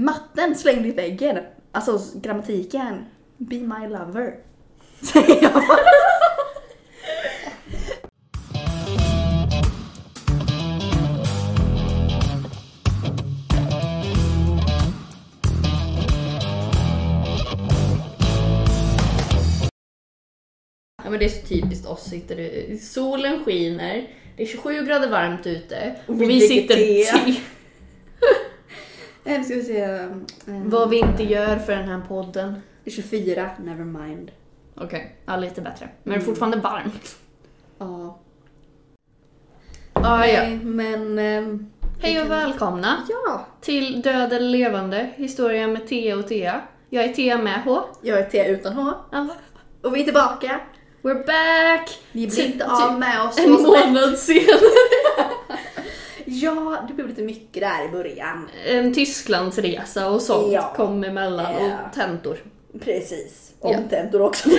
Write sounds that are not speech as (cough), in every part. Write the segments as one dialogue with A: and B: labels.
A: matten slängd i väggen. Alltså grammatiken. Be my lover. (laughs) Säger jag bara.
B: Ja men det är så typiskt oss, sitter du, solen skiner, det är 27 grader varmt ute och,
A: vi
B: vi,
A: dricker
B: sitter
A: te. Eh, ska vi se. eh,
B: Vad vi inte gör för den här podden.
A: Det är 24, never mind.
B: Okej, ja lite bättre. Men det är
A: Mm.
B: fortfarande varmt.
A: Ja.
B: Ah, ja.
A: Nej, men... ehm,
B: Hej och välkomna
A: Ja.
B: till Död eller levande, historia med Tea och Tea. Jag är Tea med H.
A: Jag är Thea utan H.
B: Ja.
A: Och vi är tillbaka.
B: We're back!
A: Ni blir inte av med oss
B: En
A: så lätt.
B: månad senare.
A: Ja, det blev lite mycket där i början.
B: En Tysklandsresa och sånt
A: Ja.
B: kom emellan
A: Ja.
B: och tentor.
A: Precis.
B: Ja.
A: Omtentor också. (laughs)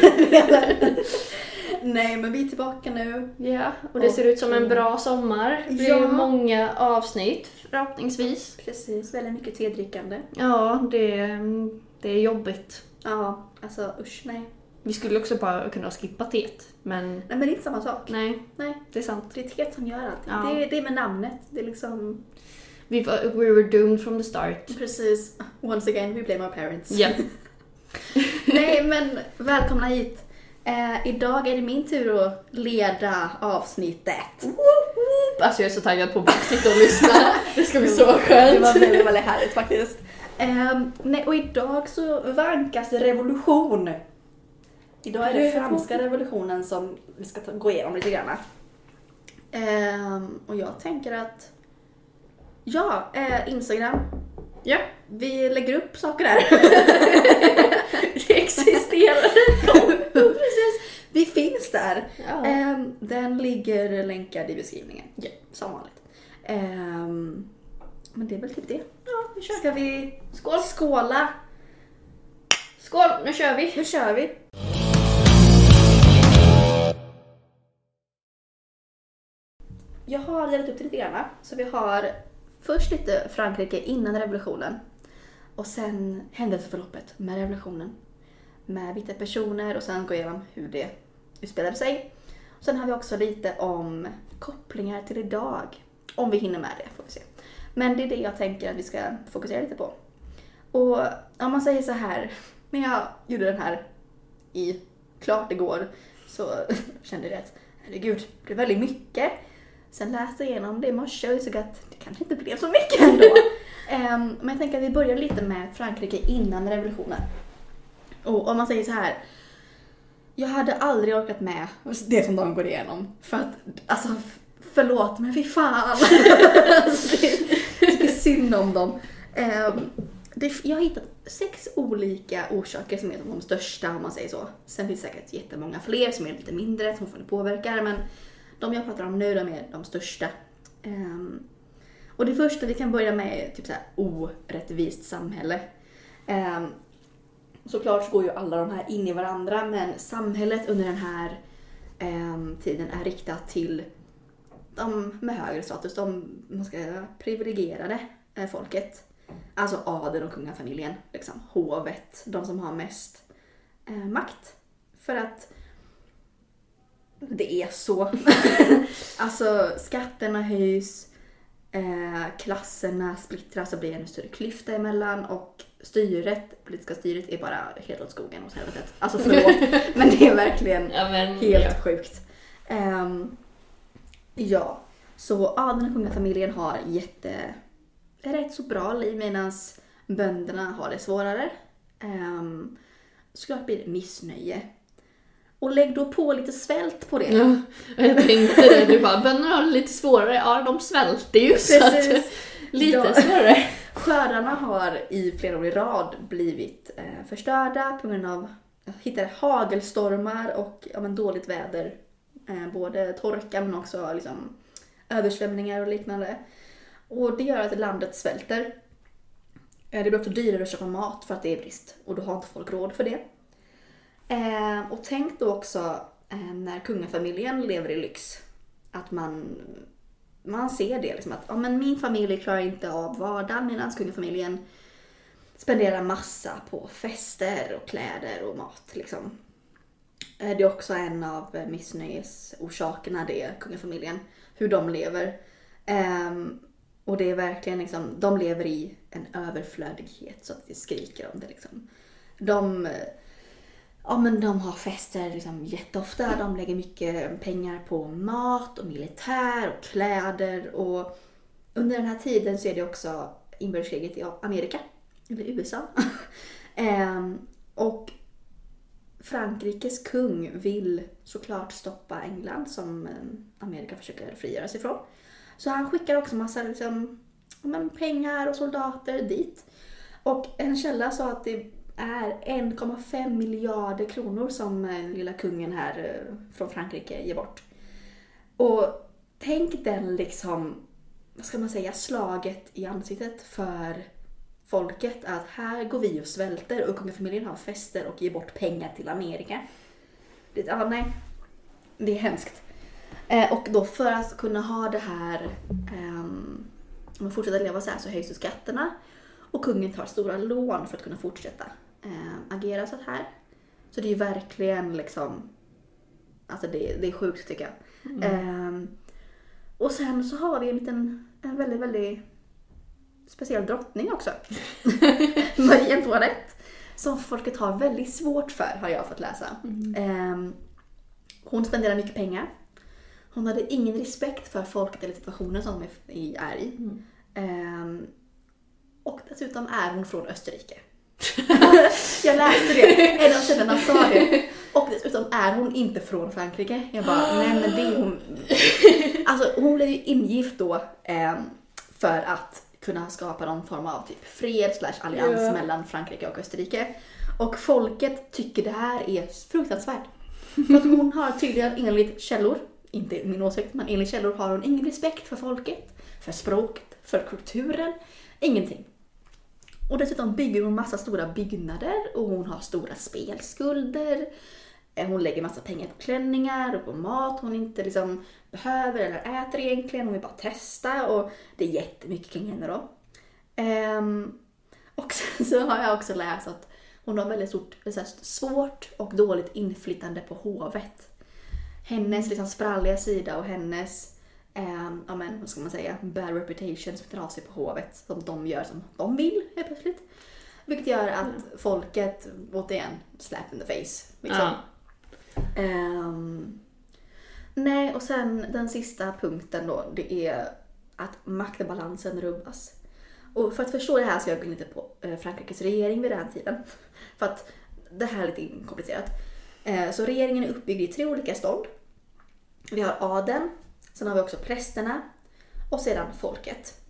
A: Nej, men vi är tillbaka nu.
B: Ja, och det ser ut som en bra sommar. Det blir
A: Ja.
B: många avsnitt förhoppningsvis.
A: Precis, väldigt mycket tedrickande.
B: Ja, det, det är jobbigt.
A: Ja, alltså usch nej.
B: Vi skulle också bara kunna skippa teet, men
A: Nej men det är inte samma sak.
B: nej,
A: Nej,
B: det är sant.
A: det är teet som gör allting.
B: Ja.
A: Det, är, det är med namnet. Det är liksom...
B: Vi, var- we were doomed from the start.
A: Precis. Once again, we blame our parents.
B: Ja. (laughs) (laughs)
A: Nej men välkomna hit. Eh, idag är det min tur att leda avsnittet.
B: Alltså jag är så taggad på att sitta och lyssna. (laughs) Det ska bli så
A: Det
B: skönt.
A: var väldigt, väldigt härligt faktiskt. Ehm, nej, och idag så vankas det revolution. Idag är det franska revolutionen som vi ska ta, gå igenom lite grann. Ehm, och jag tänker att, ja, eh, Instagram.
B: Ja,
A: Vi lägger upp saker där. (laughs)
B: det existerar.
A: Precis. Vi finns där.
B: Ja.
A: Ehm, den ligger länkad i beskrivningen.
B: Ja.
A: Som vanligt. Ehm, men det är väl typ det.
B: Ja, vi kör.
A: Ska vi
B: Skål!
A: skåla?
B: Skål, nu kör vi!
A: Nu kör vi. Jag har delat upp det lite grann. Så vi har först lite Frankrike innan revolutionen. Och sen händelseförloppet med revolutionen. Med vita personer och sen gå igenom hur det utspelade sig. Sen har vi också lite om kopplingar till idag. Om vi hinner med det får vi se. Men det är det jag tänker att vi ska fokusera lite på. Och om man säger så här, när jag gjorde den här i klart igår så (laughs) kände jag att herregud, det är väldigt mycket. Sen läste jag igenom det i morse och insåg att det kanske inte blev så mycket ändå. (laughs) Ehm, men jag tänker att vi börjar lite med Frankrike innan revolutionen. Och om man säger så här. Jag hade aldrig orkat med det som de går igenom. För att, alltså, förlåt men fy fan. (laughs) Det- tycker synd om dem. Ehm, det, jag har hittat sex olika orsaker som är de största om man säger så. Sen finns det säkert jättemånga fler som är lite mindre, som fortfarande påverkar. Men de jag pratar om nu, de är de största. Um, och det första vi kan börja med är typ så här orättvist samhälle. Um, såklart så går ju alla de här in i varandra men samhället under den här um, tiden är riktat till de med högre status, de man ska säga, privilegierade eh, folket. Alltså adeln och kungafamiljen, liksom hovet, de som har mest eh, makt. För att det är så. (laughs) alltså skatterna höjs, eh, klasserna splittras och blir en större klyfta emellan och styret, politiska styret är bara helt åt skogen åt helvetet. Alltså förlåt, (laughs) men det är verkligen
B: Ja, men,
A: Helt
B: ja.
A: sjukt. Ehm, ja, så adeln och kungafamiljen har jätte, rätt så bra liv medan bönderna har det svårare. Um, såklart blir det missnöje. Och lägg då på lite svält på det.
B: Ja, jag tänkte det. Du bara, bönderna har det lite svårare. Ja, de svälter ju så att
A: Precis.
B: lite
A: Ja.
B: svårare.
A: Skördarna har i flera år i rad blivit eh, förstörda på grund av hittade hagelstormar och ja, men dåligt väder. Eh, både torka men också liksom, översvämningar och liknande. Och det gör att landet svälter. Eh, det blir också dyrare att köpa mat för att det är brist och då har inte folk råd för det. Eh, och tänk då också eh, när kungafamiljen lever i lyx. Att man man ser det liksom att ja, men min familj klarar inte av vardagen medan kungafamiljen spenderar massa på fester och kläder och mat liksom. Eh, Det är också en av missnöjesorsakerna, det är kungafamiljen. Hur de lever. Ehm, och det är verkligen liksom, de lever i en överflödighet så att det skriker om det liksom. De, eh, ja men de har fester liksom jätteofta, de lägger mycket pengar på mat och militär och kläder och under den här tiden så är det också inbördeskriget i Amerika, eller USA. (laughs) Ehm, och Frankrikes kung vill såklart stoppa England som eh, Amerika försöker frigöra sig från. Så han skickar också massa liksom, men pengar och soldater dit. Och en källa sa att det är 1,5 miljarder kronor som eh, lilla kungen här eh, från Frankrike ger bort. Och tänk den liksom, vad ska man säga, slaget i ansiktet för folket att här går vi och svälter och kungafamiljen har fester och ger bort pengar till Amerika. Det, ah, nej. Det är hemskt. Eh, och då för att kunna ha det här, eh, om man fortsätter leva så här så höjs ju skatterna och kungen tar stora lån för att kunna fortsätta eh, agera så här. Så det är ju verkligen liksom, alltså det, det är sjukt tycker jag. Ehm, och sen så har vi en liten, en väldigt, väldigt speciell drottning också. (laughs) Marie Antoinette. Som folket har väldigt svårt för har jag fått läsa. Ehm, hon spenderar mycket pengar. Hon hade ingen respekt för folket eller situationen som de är- i. Ehm, och dessutom är hon från Österrike. (laughs) jag läste det, en av källorna sa det. Och dessutom är hon inte från Frankrike. Jag bara, nej men det är hon. (gasps) Alltså hon blev ju ingift då ehm, för att kunna skapa någon form av typ fred slash allians
B: Ja.
A: mellan Frankrike och Österrike. Och folket tycker det här är fruktansvärt. För att hon har tydligen enligt källor, inte min åsikt, men enligt källor har hon ingen respekt för folket, för språket, för kulturen, ingenting. Och dessutom bygger hon massa stora byggnader och hon har stora spelskulder. Eh, hon lägger massa pengar på klänningar och på mat hon inte liksom behöver eller äter egentligen. Hon vill bara testa och det är jättemycket kring henne då. Um, och (laughs) sen så har jag också läst att hon har väldigt stort, svårt och dåligt inflytande på hovet. Hennes liksom spralliga sida och hennes, ehm, ja men vad ska man säga, bad reputation smittar av sig på hovet. Som de gör som de vill helt plötsligt. Vilket gör att folket, återigen, slap in the face. Liksom.
B: Ja.
A: Ehm, nej, och sen den sista punkten då, det är att maktbalansen rubbas. Och för att förstå det här ska jag gå in lite på eh, Frankrikes regering vid den här tiden. (laughs) För att det här är lite komplicerat. Eh, så regeringen är uppbyggd i tre olika stånd. Vi har adeln, sen har vi också prästerna och sedan folket.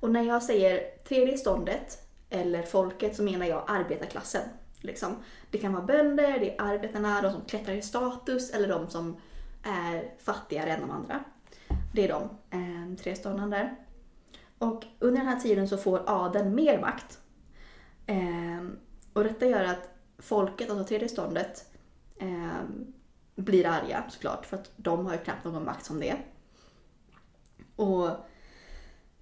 A: Och när jag säger tredje ståndet eller folket så menar jag arbetarklassen. Liksom. Det kan vara bönder, det är arbetarna, de som klättrar i status eller de som är fattigare än de andra. Det är de eh, tre stånden där. Och under den här tiden så får adeln mer makt. Eh, och detta gör att folket, alltså tredje ståndet, eh, blir arga såklart för att de har ju knappt någon makt som det. Och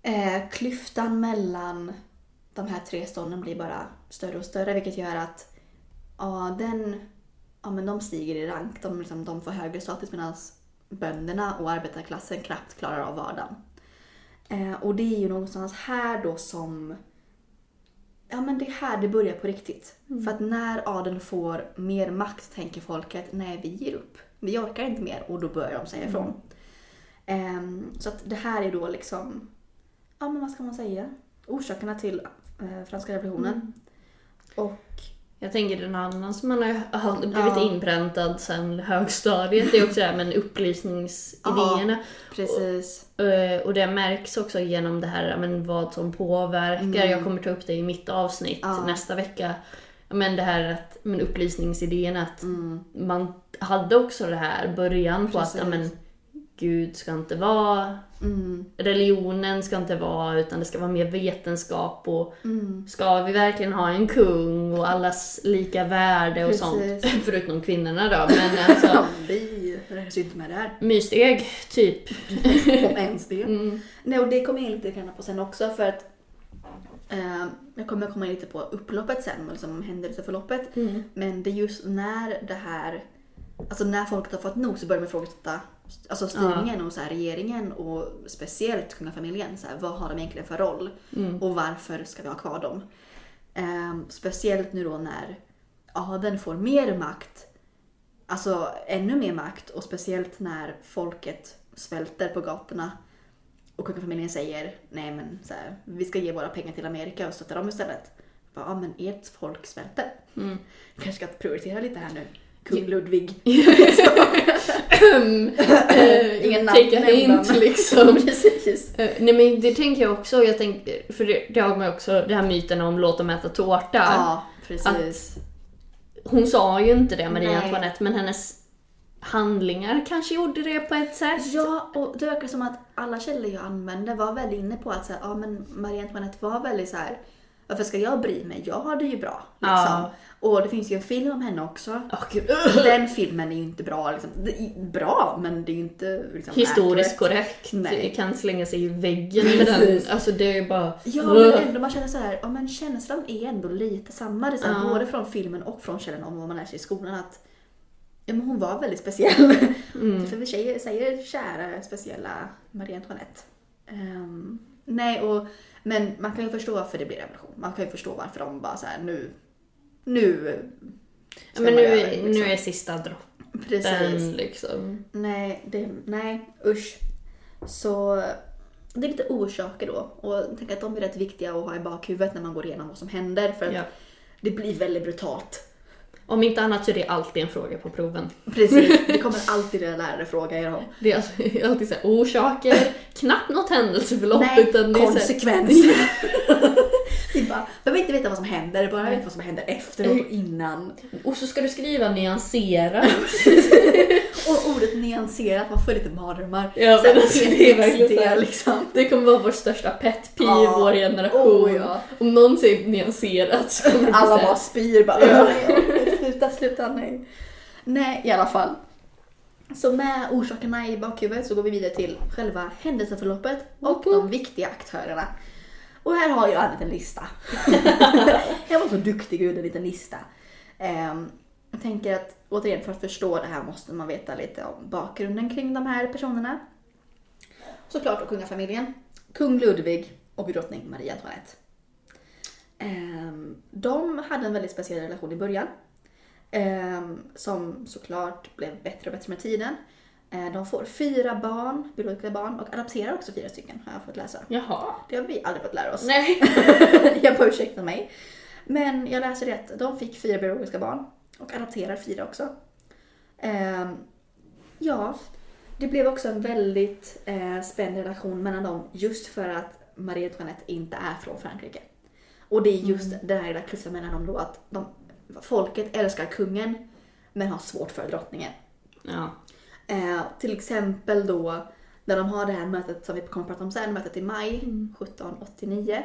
A: eh, klyftan mellan de här tre stånden blir bara större och större vilket gör att adeln, ja men de stiger i rank, de, liksom, de får högre status medan bönderna och arbetarklassen knappt klarar av vardagen. Eh, och det är ju någonstans här då som Ja men det är här det börjar på riktigt. För att när adeln får mer makt tänker folket, nej vi ger upp. Vi orkar inte mer och då börjar de säga ifrån. Ehm, så att det här är då liksom, ja men vad ska man säga, orsakerna till eh, franska revolutionen. Och
B: Jag tänker en annan som man har blivit
A: Ja.
B: inpräntad sen högstadiet, det är också det här med upplysningsidéerna.
A: precis.
B: Eh, Och det märks också genom det här men vad som påverkar.
A: Mm.
B: Jag kommer ta upp det i mitt avsnitt
A: Ja.
B: nästa vecka. Men det här att, men upplysningsidén att
A: Mm.
B: man hade också det här början på
A: Precis.
B: att ja, men, Gud ska inte vara,
A: Mm.
B: religionen ska inte vara, utan det ska vara mer vetenskap och
A: Mm.
B: ska vi verkligen ha en kung och allas lika värde och sånt.
A: Precis. (laughs)
B: Förutom kvinnorna då, men alltså (laughs)
A: vi räknas ju inte med där.
B: myrsteg, typ. (laughs)
A: Om ens det.
B: Mm.
A: Nej, och det kommer jag in lite grann på sen också för att Eh, jag kommer komma in lite på upploppet sen, liksom händelseförloppet. Men det är just när det här, alltså när folket har fått nog så börjar man ifrågasätta alltså styrningen och så här, regeringen och speciellt kungafamiljen. Så här, vad har de egentligen för roll? Och varför ska vi ha kvar dem? Eh, speciellt nu då när adeln får mer makt, alltså ännu mer makt och speciellt när folket svälter på gatorna och kungafamiljen säger nej men så här, vi ska ge våra pengar till Amerika och stötta dem istället. Ja men ert folk svälter.
B: Mm.
A: Kanske ska prioritera lite här nu. Kung Ludvig. (laughs)
B: Eh,
A: Ingen namn
B: liksom. (laughs)
A: Precis.
B: Eh, Nej men det tänker jag också, jag tänker, för det, det har man också, den här myten om låt dem äta tårta.
A: Ja, precis.
B: Hon sa ju inte det Marie
A: Nej.
B: Antoinette men hennes handlingar kanske gjorde det på ett sätt.
A: Ja, och det verkar som att alla källor jag använde var väldigt inne på att så här, ja, men Marie Antoinette var väldigt så här. Varför ska jag bry mig? Jag har det ju bra. Liksom.
B: Ja.
A: Och det finns ju en film om henne också.
B: Gud.
A: Den filmen är ju inte bra. Liksom. Är bra, men det är ju inte liksom,
B: Historiskt korrekt.
A: Nej.
B: Kan slänga sig i väggen med den. Alltså det är bara...
A: Ja, men ändå man känner så här, ja men känslan är ändå lite samma. Det är så här,
B: Ja.
A: Både från filmen och från källorna om vad man lär sig i skolan. Att ja, men hon var väldigt speciell.
B: Mm.
A: För vi säger, säger kära, speciella Marie Antoinette. Ehm, nej, och, men man kan ju förstå varför det blir revolution. Man kan ju förstå varför de bara så här nu, nu
B: Ja, men nu,
A: över,
B: nu
A: liksom.
B: är sista droppen
A: Precis.
B: liksom.
A: Nej, det, nej, usch. Så det är lite orsaker då. Och jag tänker att de är rätt viktiga att ha i bakhuvudet när man går igenom vad som händer. För att
B: Ja.
A: det blir väldigt brutalt.
B: Om inte annat så är det alltid en fråga på proven.
A: Precis, (laughs) det kommer alltid en lärare fråga er om.
B: Det är (laughs) alltid, alltid så här, orsaker, knappt något händelseförlopp
A: Nej,
B: utan det är
A: konsekvenser. (laughs) Vi bara, behöver inte veta vad som händer, bara veta vad som händer efteråt och innan.
B: Och så ska du skriva nyanserat.
A: Och ordet nyanserat, man får lite mardrömmar.
B: Ja, men alltså, det är verkligen.
A: PTSD, liksom.
B: Det kommer vara vår största pet peeve
A: Ja.
B: vår generation.
A: Oh, ja.
B: Om någon säger nyanserat så kommer det
A: Alla bara spyr bara.
B: Ja.
A: sluta, sluta, nej. Nej, i alla fall. Så med orsakerna i bakhuvudet så går vi vidare till själva händelseförloppet och de viktiga aktörerna. Och här har jag en liten lista. (laughs) jag var så duktig och gjorde en liten lista. Ehm, jag tänker att återigen för att förstå det här måste man veta lite om bakgrunden kring de här personerna. Såklart och kungafamiljen. Kung Ludvig och drottning Maria Antoinette. Ehm, de hade en väldigt speciell relation i början. Ehm, som såklart blev bättre och bättre med tiden. Ehm, de får fyra barn, biologiska barn, och adopterar också fyra stycken har jag fått läsa.
B: Jaha.
A: Det har vi aldrig fått lära oss.
B: Nej. (laughs)
A: jag får ursäkta mig. Men jag läser rätt. De fick fyra biologiska barn och adopterar fyra också. Ehm, ja, det blev också en väldigt eh, spänd relation mellan dem just för att Marie Antoinette inte är från Frankrike. Och det är just den här lilla klyftan mellan dem då att de, folket älskar kungen men har svårt för drottningen.
B: Ja.
A: Eh, till exempel då när de har det här mötet som vi kommer att prata om sen, mötet i maj 1789.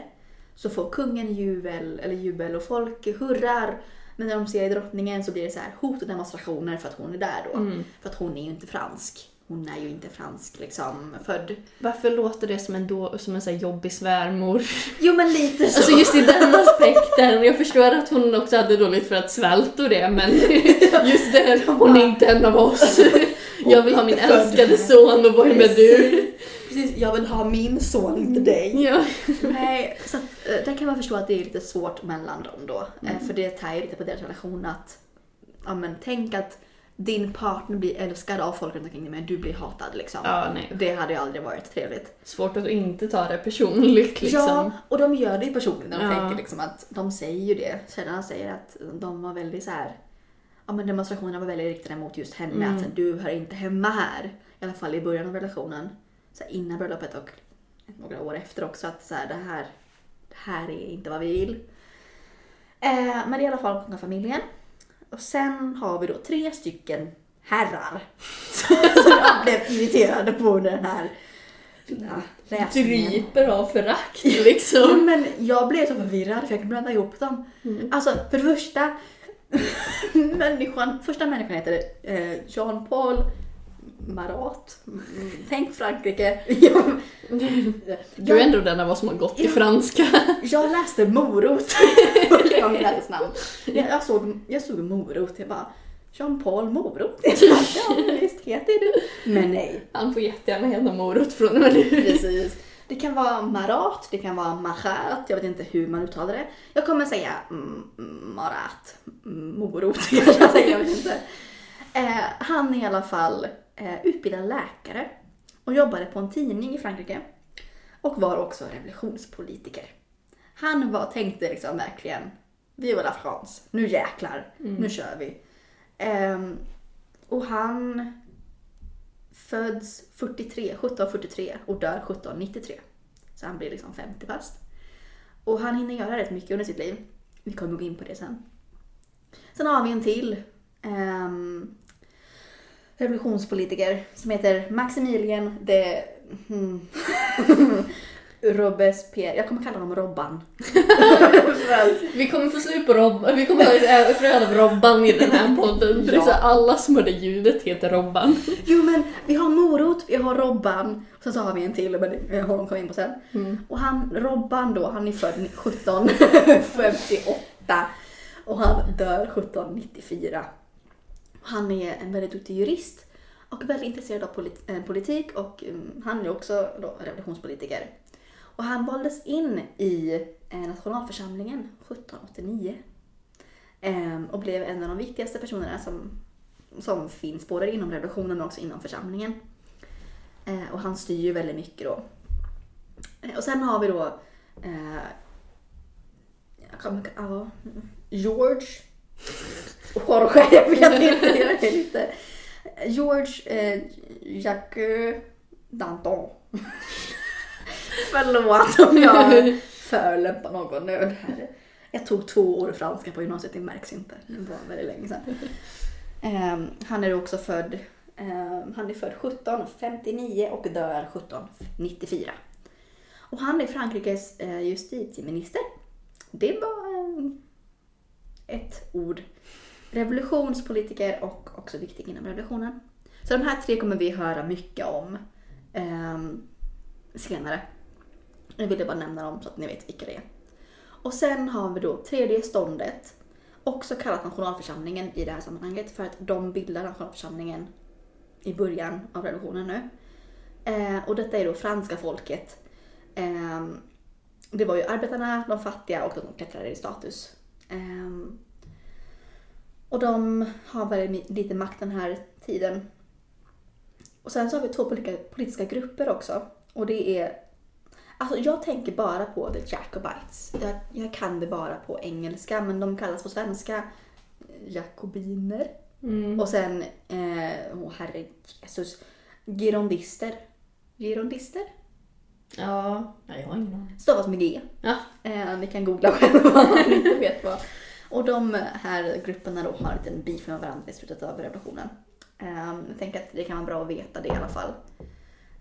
A: Så får kungen jubel, eller jubel och folk hurrar. Men när de ser drottningen så blir det så här hot och demonstrationer för att hon är där då. För att hon är ju inte fransk. Hon är ju inte fransk liksom född.
B: Varför låter det som en, då, som en så jobbig svärmor?
A: Jo men lite så.
B: Alltså just i den aspekten. Jag förstår att hon också hade dåligt för att svält och det men (laughs) just det, hon är inte en av oss. Jag vill ha min älskade son och vad är med du?
A: Precis, jag vill ha min son, inte dig.
B: Ja.
A: Nej, så att, eh, där kan man förstå att det är lite svårt mellan dem då. Eh, För det tär ju lite på deras relation att, ja men tänk att din partner blir älskad av folk runt omkring dig men du blir hatad liksom.
B: ja, nej.
A: Det hade ju aldrig varit trevligt.
B: Svårt att inte ta det personligt liksom.
A: Ja, och de gör det ju personligen när de
B: Ja.
A: tänker liksom att, de säger ju det. Källarna säger att de var väldigt så här. ja men demonstrationerna var väldigt riktade mot just henne.
B: Mm.
A: Att du hör inte hemma här. I alla fall i början av relationen. Så här, innan bröllopet och några år efter också. Att så här, det, här, det här är inte vad vi vill. Eh, men det är i alla fall kungafamiljen. Och sen har vi då tre stycken herrar. (laughs) Som jag blev irriterade på under den här ja, läsningen.
B: Dryper av förakt (laughs)
A: Ja,
B: liksom.
A: men jag blev så förvirrad för jag kunde blanda ihop dem. Alltså för det första, (laughs) människan, första människan heter eh, Jean Paul Marat. Mm, Tänk Frankrike. Jag,
B: Du är ändå den av oss som har gått i franska.
A: jag läste morot (laughs) jag läste namn. Jag, jag, såg, jag såg morot, jag bara Jean-Paul Morot. (laughs) Ja, visst heter du. Men nej,
B: Han får jättegärna heta morot från och med nu.
A: precis. Det kan vara Marat, det kan vara Marat, jag vet inte hur man uttalar det. Jag kommer säga mm, Marat, mm, morot (laughs) kanske jag säger, jag vet inte. Eh, han är i alla fall eh, utbildad läkare och jobbade på en tidning i Frankrike. Och var också revolutionspolitiker. Han var, tänkte liksom verkligen, Viva la France, nu jäklar, nu kör vi. Ehm, och han föds 43, 1743 och dör 1793. Så han blir liksom 50 bast. Och han hinner göra rätt mycket under sitt liv. Vi kommer gå in på det sen. Sen har vi en till ehm, revolutionspolitiker som heter Maximilien de hmm, (laughs) Robespierre. Jag kommer kalla honom Robban. (laughs)
B: Vi kommer få slut på Robban, vi kommer ha fröd av Robban i den här podden. För är så alla som hör det ljudet heter Robban. (laughs)
A: Jo men vi har Morot, vi har Robban och sen så har vi en till men honom kommer in på sen. Och han, Robban då, han är född 1758 och han dör 1794. Han är en väldigt duktig jurist och väldigt intresserad av polit- eh, politik och mm, han är också då revolutionspolitiker. Och han valdes in i eh, nationalförsamlingen 1789 eh, och blev en av de viktigaste personerna som, som finns både inom revolutionen men också inom församlingen. Och han styr ju väldigt mycket då. Och sen har vi då eh, mm, George Jorge, jag vet inte, jag är lite George eh, Jacques Danton. (laughs) Förlåt om jag (laughs) förolämpar någon nu. Jag tog två år franska på gymnasiet, det märks inte. Det var väldigt länge sedan. Ehm, han är också född, ehm, han är född 1759 och dör 1794. Och han är Frankrikes eh, justitieminister. Det var eh, ett ord. Revolutionspolitiker och också viktig inom revolutionen. Så de här tre kommer vi höra mycket om eh, senare. Jag ville bara nämna dem så att ni vet vilka det är. Och sen har vi då tredje ståndet, också kallat nationalförsamlingen i det här sammanhanget för att de bildar nationalförsamlingen i början av revolutionen nu. Eh, och detta är då franska folket. Eh, det var ju arbetarna, de fattiga och de som klättrade i status. Ehm, och de har väldigt lite makt den här tiden. Och sen så har vi två politiska, politiska grupper också. Och det är Alltså jag tänker bara på The Jacobites. Jag, jag kan det bara på engelska men de kallas på svenska eh, jakobiner. Och sen, eh, åh herre Jesus, girondister. Girondister?
B: Ja, jag har ingen aning.
A: Stavas med G.
B: Ja.
A: Eh, ni kan googla (laughs) själva om ni inte vet vad. Och de här grupperna då har en liten beef med varandra i slutet av revolutionen. Eh, jag tänker att det kan vara bra att veta det i alla fall.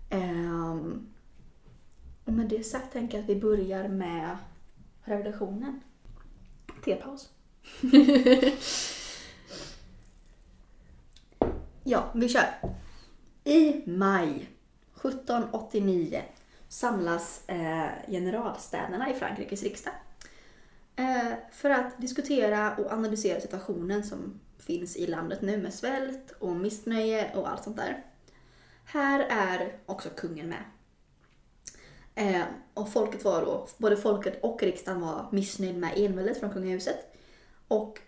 A: Eh, och med det sagt tänker jag att vi börjar med revolutionen. Tepaus. (laughs) ja, vi kör. I maj 1789 samlas eh, generalstäderna i Frankrikes riksdag för att diskutera och analysera situationen som finns i landet nu med svält och missnöje och allt sånt där. Här är också kungen med. Eh, och folket var då, både folket och riksdagen var missnöjd med enväldet från kungahuset. Och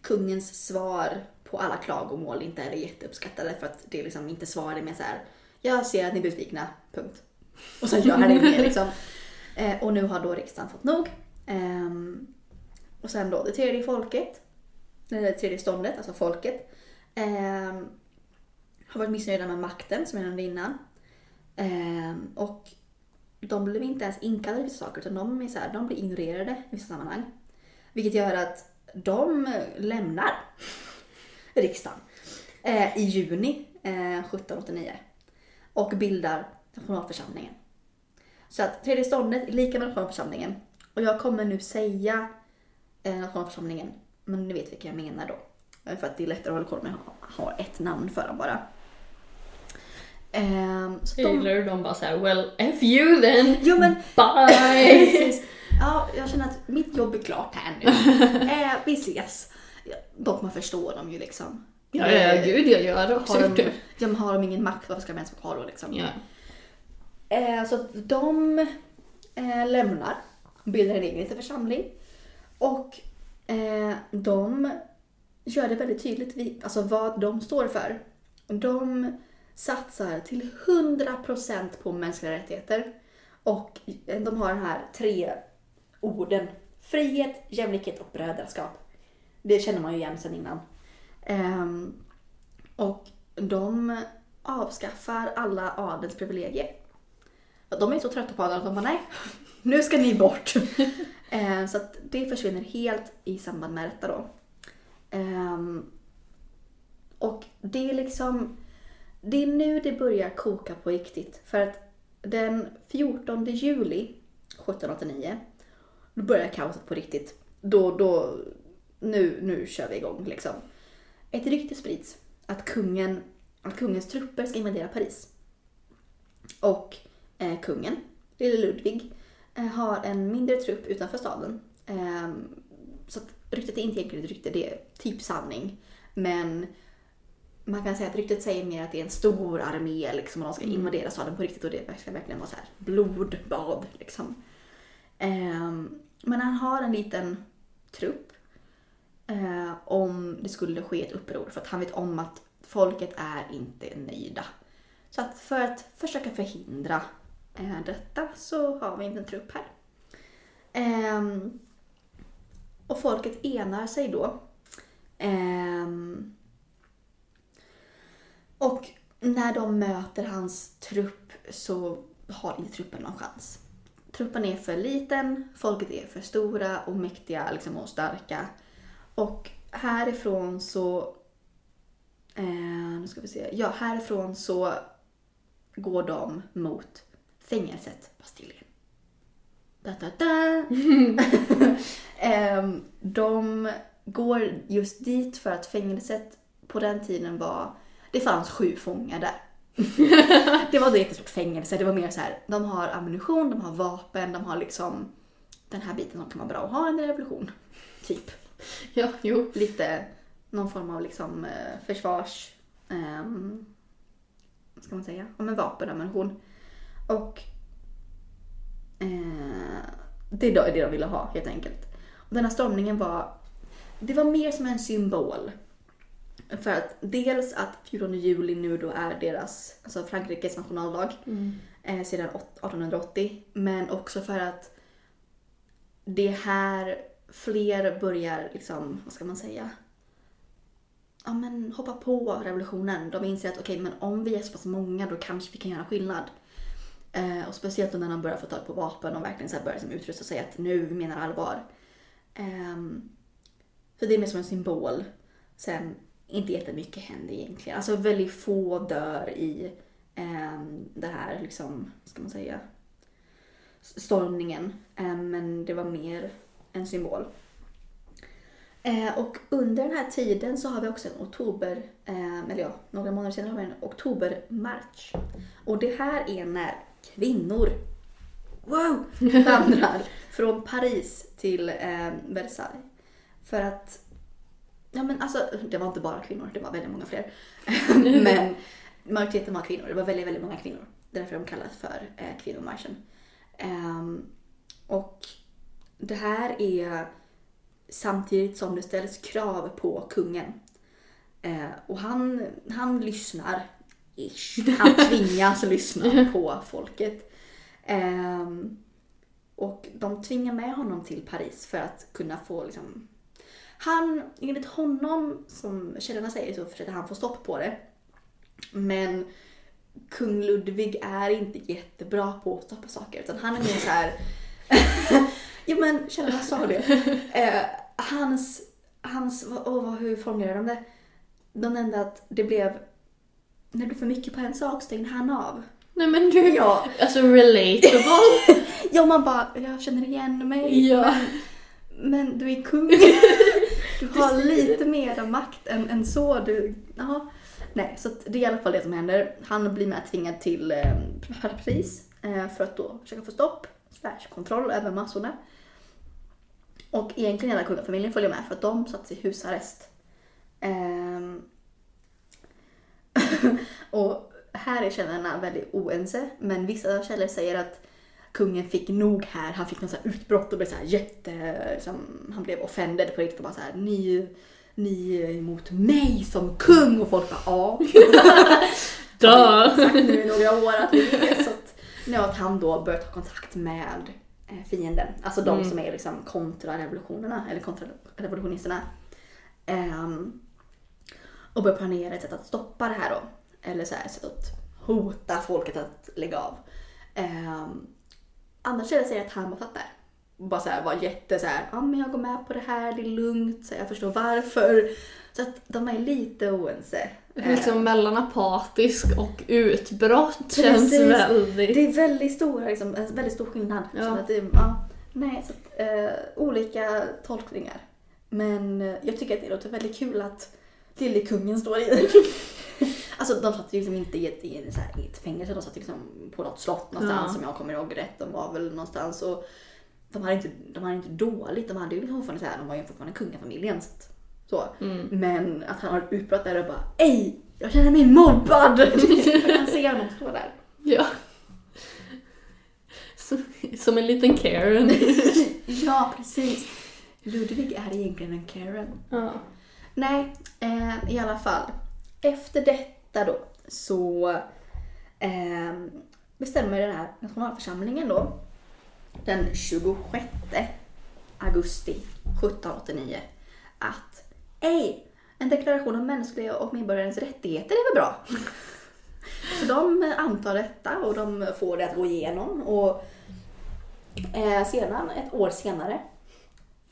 A: kungens svar på alla klagomål inte är jätteuppskattade för att det är liksom inte svarade med så här. Jag ser att ni är besvikna, punkt. Och sen gör han det mer liksom. (laughs) Eh, och nu har då riksdagen fått nog. Ehm, och sen då det tredje folket, det tredje ståndet, alltså folket, ehm, har varit missnöjda med makten som jag nämnde innan. Ehm, och de blev inte ens inkallade i vissa saker utan de, är så här, de blir ignorerade i vissa sammanhang. Vilket gör att de lämnar riksdagen eh, i juni eh, 1789 och bildar nationalförsamlingen. Så att tredje ståndet är lika med nationalförsamlingen. Och jag kommer nu säga eh, nationalförsamlingen, men ni vet vilka jag menar då. Eh, För att det är lättare att hålla koll med att ha, ha ett namn för dem bara. Ehm, så de,
B: Taylor de bara såhär well F you then!
A: jo men
B: Bye! (laughs)
A: Ja, jag känner att mitt jobb är klart här nu. (laughs) eh, vi ses. Ja, Dock man förstår dem ju liksom.
B: ja, ja, gud jag gör
A: Har de,
B: det.
A: ja, men har de ingen makt, varför ska de ens vara kvar då liksom?
B: Ja.
A: Eh, så de eh, lämnar, bildar en egen liten församling. Och eh, de gör det väldigt tydligt vid, alltså vad de står för. De satsar till 100% på mänskliga rättigheter. Och eh, de har de här tre orden. Frihet, jämlikhet och brödraskap. Det känner man ju igen sedan innan. Um, och de avskaffar alla adelsprivilegier. De är så trötta på adeln att de bara nej, nu ska ni bort. (laughs) Eh, så att det försvinner helt i samband med detta då. Ehm, och det är liksom, det är nu det börjar koka på riktigt. För att den 14 juli 1789, då börjar kaoset på riktigt. Då, då, nu, nu kör vi igång liksom. Ett rykte sprids att kungen, att kungens trupper ska invadera Paris. Och eh, kungen, lille Ludvig, har en mindre trupp utanför staden. Eh, så att ryktet är inte egentligen ett rykte, det är typ sanning. Men man kan säga att ryktet säger mer att det är en stor armé liksom, och de ska invadera staden på riktigt och det ska verkligen vara så här blodbad. Liksom. Ehm, men han har en liten trupp eh, om det skulle ske ett uppror för att han vet om att folket är inte nöjda. Så att för att försöka förhindra eh, Eh, detta så har vi inte en trupp här. Ehm, och folket enar sig då. Ehm, och när de möter hans trupp så har inte truppen någon chans. Truppen är för liten, folket är för stora och mäktiga liksom, och starka. Och härifrån så... Eh, nu ska vi se. Ja, härifrån så går de mot fängelset Bastiljen. Da, da, da. (laughs) Ehm, de går just dit för att fängelset på den tiden var... Det fanns sju fångar där. (laughs) det var ett jättestort fängelse. Det var mer så här, de har ammunition, de har vapen, de har liksom den här biten som kan vara bra att ha en revolution. Typ.
B: Ja, jo.
A: Lite någon form av liksom eh, försvars... ehm, vad ska man säga? Ja men vapen, ammunition. Och eh, det är det de ville ha helt enkelt. Och den här stormningen var, det var mer som en symbol. För att dels att 14 juli nu då är deras, alltså Frankrikes nationaldag eh, sedan åt- 1880. Men också för att det är här fler börjar liksom, vad ska man säga? Ja men hoppa på revolutionen. De inser att okej men om vi är så pass många då kanske vi kan göra skillnad. Eh, och speciellt då när de börjar få tag på vapen och verkligen så här börjar liksom utrusta sig att nu vi menar allvar. Eh, så det är mer som en symbol. Sen, inte jättemycket händer egentligen. Alltså väldigt få dör i eh, det här, liksom, vad ska man säga, stormningen. Eh, men det var mer en symbol. Eh, och under den här tiden så har vi också en oktober, eh, eller ja, några månader senare har vi en oktobermarsch. Och det här är när kvinnor, wow, (laughs) vandrar från Paris till eh, Versailles. För att, ja men alltså, det var inte bara kvinnor, det var väldigt många fler. (laughs) men majoriteten var kvinnor, det var väldigt, väldigt många kvinnor. Därför de kallas för eh, kvinnomarschen. Ehm, och det här är samtidigt som det ställs krav på kungen. Eh, och han, han lyssnar, ish. Han tvingas lyssna (laughs) på folket. Ehm, och de tvingar med honom till Paris för att kunna få liksom... Han, enligt honom, som källorna säger, så försöker han få stopp på det. Men kung Ludvig är inte jättebra på att stoppa saker utan han är mer så här. (laughs) jo men källorna sa det. Eh, hans, hans, vad, hur formulerar de det? De nämnde att det blev, när blev för mycket på en sak stängde han av.
B: Nej men du,
A: Ja.
B: alltså relatable. (laughs)
A: Ja man bara, jag känner igen mig.
B: Ja.
A: Men, men du är kung. (laughs) Du har lite mer makt än, än så. Du, ja. Nej, så det är i alla fall det som händer. Han blir med tvingad till eh, Paris eh, för att då försöka få stopp, slash kontroll över massorna. Och egentligen hela kungafamiljen följer med för att de satt i husarrest. Ehm. (laughs) och här är källorna väldigt oense, men vissa källor säger att kungen fick nog här. Han fick något så utbrott och blev så här jätte... Liksom, han blev offended på riktigt och bara så här, ni, ni är emot mig som kung och folk bara ja. (laughs) Sagt (laughs) nu i några år att vi är så att, nu att han då börjar ta kontakt med eh, fienden. Alltså de
B: Mm.
A: som är liksom kontrarevolutionerna eller kontrarevolutionisterna. Ehm, och börjar planera ett sätt att stoppa det här då. Eller så här, ett sätt att hota folket att lägga av. Um, andra källor säger att han bara satt där. Bara så här, var jätte så här, ja men jag går med på det här, det är lugnt, så jag förstår varför. Så att de är lite oense.
B: Liksom mellan apatisk och utbrott
A: Precis.
B: känns väldigt...
A: Det är väldigt stor, liksom, en väldigt stor skillnad.
B: Ja.
A: Att det, ja, nej, så att, eh, olika tolkningar. Men eh, jag tycker att det låter väldigt kul att lille kungen står i. (laughs) alltså de satt ju liksom inte i ett, i ett, så här, i ett fängelse, de satt liksom på något slott någonstans
B: Ja.
A: som jag kommer ihåg rätt. De var väl någonstans och de hade inte, de hade inte dåligt, de hade ju liksom fortfarande så här, de var ju fortfarande kungafamiljen. Så.
B: Mm.
A: Men att han har ett utbrott där och bara Ej! Jag känner mig mobbad! (laughs) jag kan se honom stå där.
B: Ja. Så- Som en liten Karen. (laughs)
A: Ja, precis. Ludvig är egentligen en Karen.
B: Ja.
A: Nej, eh, i alla fall. Efter detta då så eh, bestämmer den här nationalförsamlingen då den 26 augusti 1789 att ej, en deklaration om mänskliga och medborgarens rättigheter är väl bra? (laughs) Så de antar detta och de får det att gå igenom och eh, sedan, ett år senare,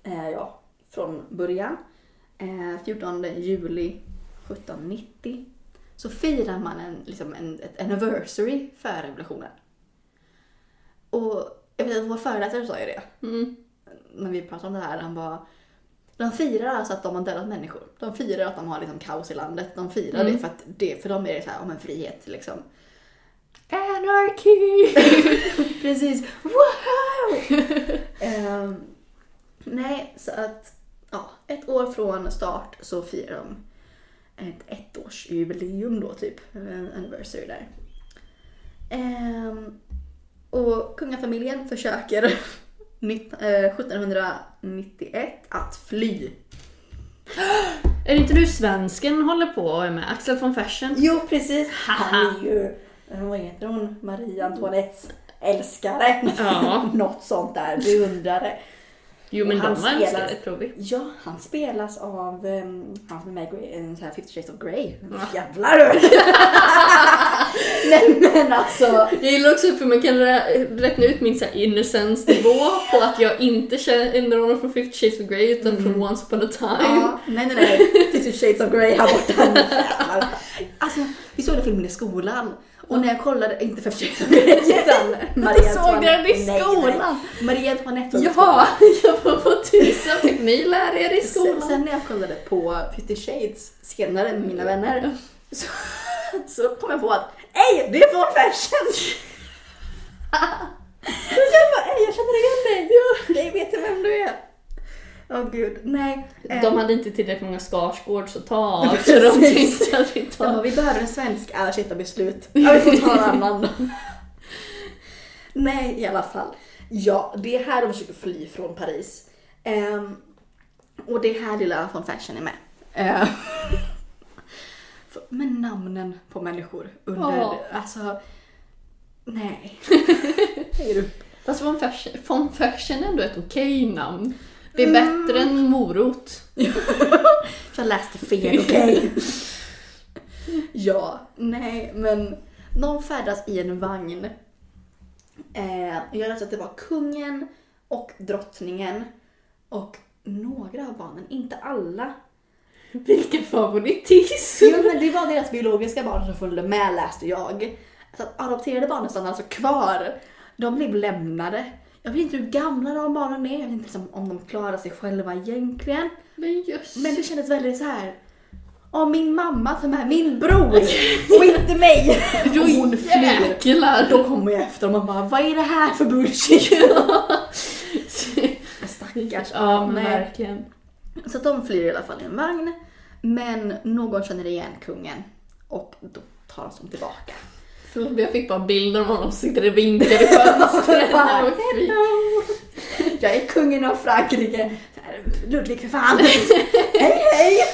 A: eh, ja, från början, 14 juli 1790, så firar man en, liksom en, ett anniversary för revolutionen. Och jag vet att vår föreläsare sa ju det
B: Mm.
A: när vi pratade om det här. Han bara, de firar alltså att de har dödat människor. De firar att de har liksom kaos i landet. De firar
B: Mm.
A: det för att det, för dem är det så här, om en frihet liksom.
B: Anarchy! (laughs)
A: Precis. Wow! (laughs) Ehm, nej, så att ett år från start så firar de ett ettårsjubileum då typ. En anniversary där. Ehm, och kungafamiljen försöker (laughs) nitt- eh, 1791 att fly.
B: Är det inte nu svensken håller på och är med? Axel von Fersen?
A: Jo precis, han är ju, eh, vad heter hon, Marie Antoinettes älskare.
B: Ja. (laughs)
A: Något sånt där, beundrare.
B: Jo men
A: han
B: de älskat tror vi.
A: Ja, han spelas av um, han som är med i sån här 50 shades of Grey.
B: Ja.
A: Jävlar! (laughs) Nej men alltså.
B: Jag gillar också för man kan rä- räkna ut min så här innocence-nivå på att jag inte känner honom från 50 shades of Grey utan från Once upon a time.
A: Ja, nej nej nej. 50 shades of Grey här borta. Jävlar. (laughs) Alltså, vi såg den filmen i skolan. Och när jag kollade, inte 50 shades of Grey utan (laughs) Marie
B: Jag såg den i
A: Nej,
B: skolan.
A: nej. Marie Antoinette var i
B: Jaha, (laughs) jag var på tusan fick lära er i
A: Sen,
B: skolan.
A: sen när jag kollade på 50 shades senare med mina vänner så, (laughs) så kom jag på att Ej, det är Von Fersen! jag bara, ej jag känner igen dig! Jag vet vem du är. Åh gud, nej. Eh,
B: De hade inte tillräckligt många Skarsgårds att ta (laughs) av så de tänkte att vi tar...
A: bara, vi behöver en svensk beslut. (laughs) Ja, vi får ta en annan. Nej, i alla fall. Ja, det är här de försöker fly från Paris. Ehm, och det är här lilla von Fersen är med. Ehm, (laughs) men namnen på människor under,
B: Ja.
A: alltså, nej.
B: Fast von Fersen, von Fersen är ändå ett okej namn. Det är
A: Mm.
B: bättre än morot. (laughs)
A: Jag läste fel, okej? (laughs) ja, nej, men de färdas i en vagn. Eh, jag läste att det var kungen och drottningen och några av barnen, inte alla.
B: Vilken favoritism!
A: Jo, men det var deras biologiska barn som följde med läste jag. Så att adopterade barnen stannade alltså kvar. De blev lämnade. Jag vet inte hur gamla de barnen är, jag vet inte liksom om de klarar sig själva egentligen.
B: Men just.
A: Men det kändes väldigt så här. om min mamma tar med min bror (laughs) och inte mig.
B: Då (laughs)
A: hon flyr. Då kommer jag efter och man bara, vad är det här för bullshit? (laughs) Stackars.
B: ja, men verkligen.
A: Så de flyr i alla fall i en vagn. Men någon känner igen kungen och då tar de tillbaka.
B: Jag fick bara bilder av honom som sitter och vinkar i fönstret. (laughs)
A: Jag är kungen av Frankrike. Ludvig för fan. hej hej. (laughs)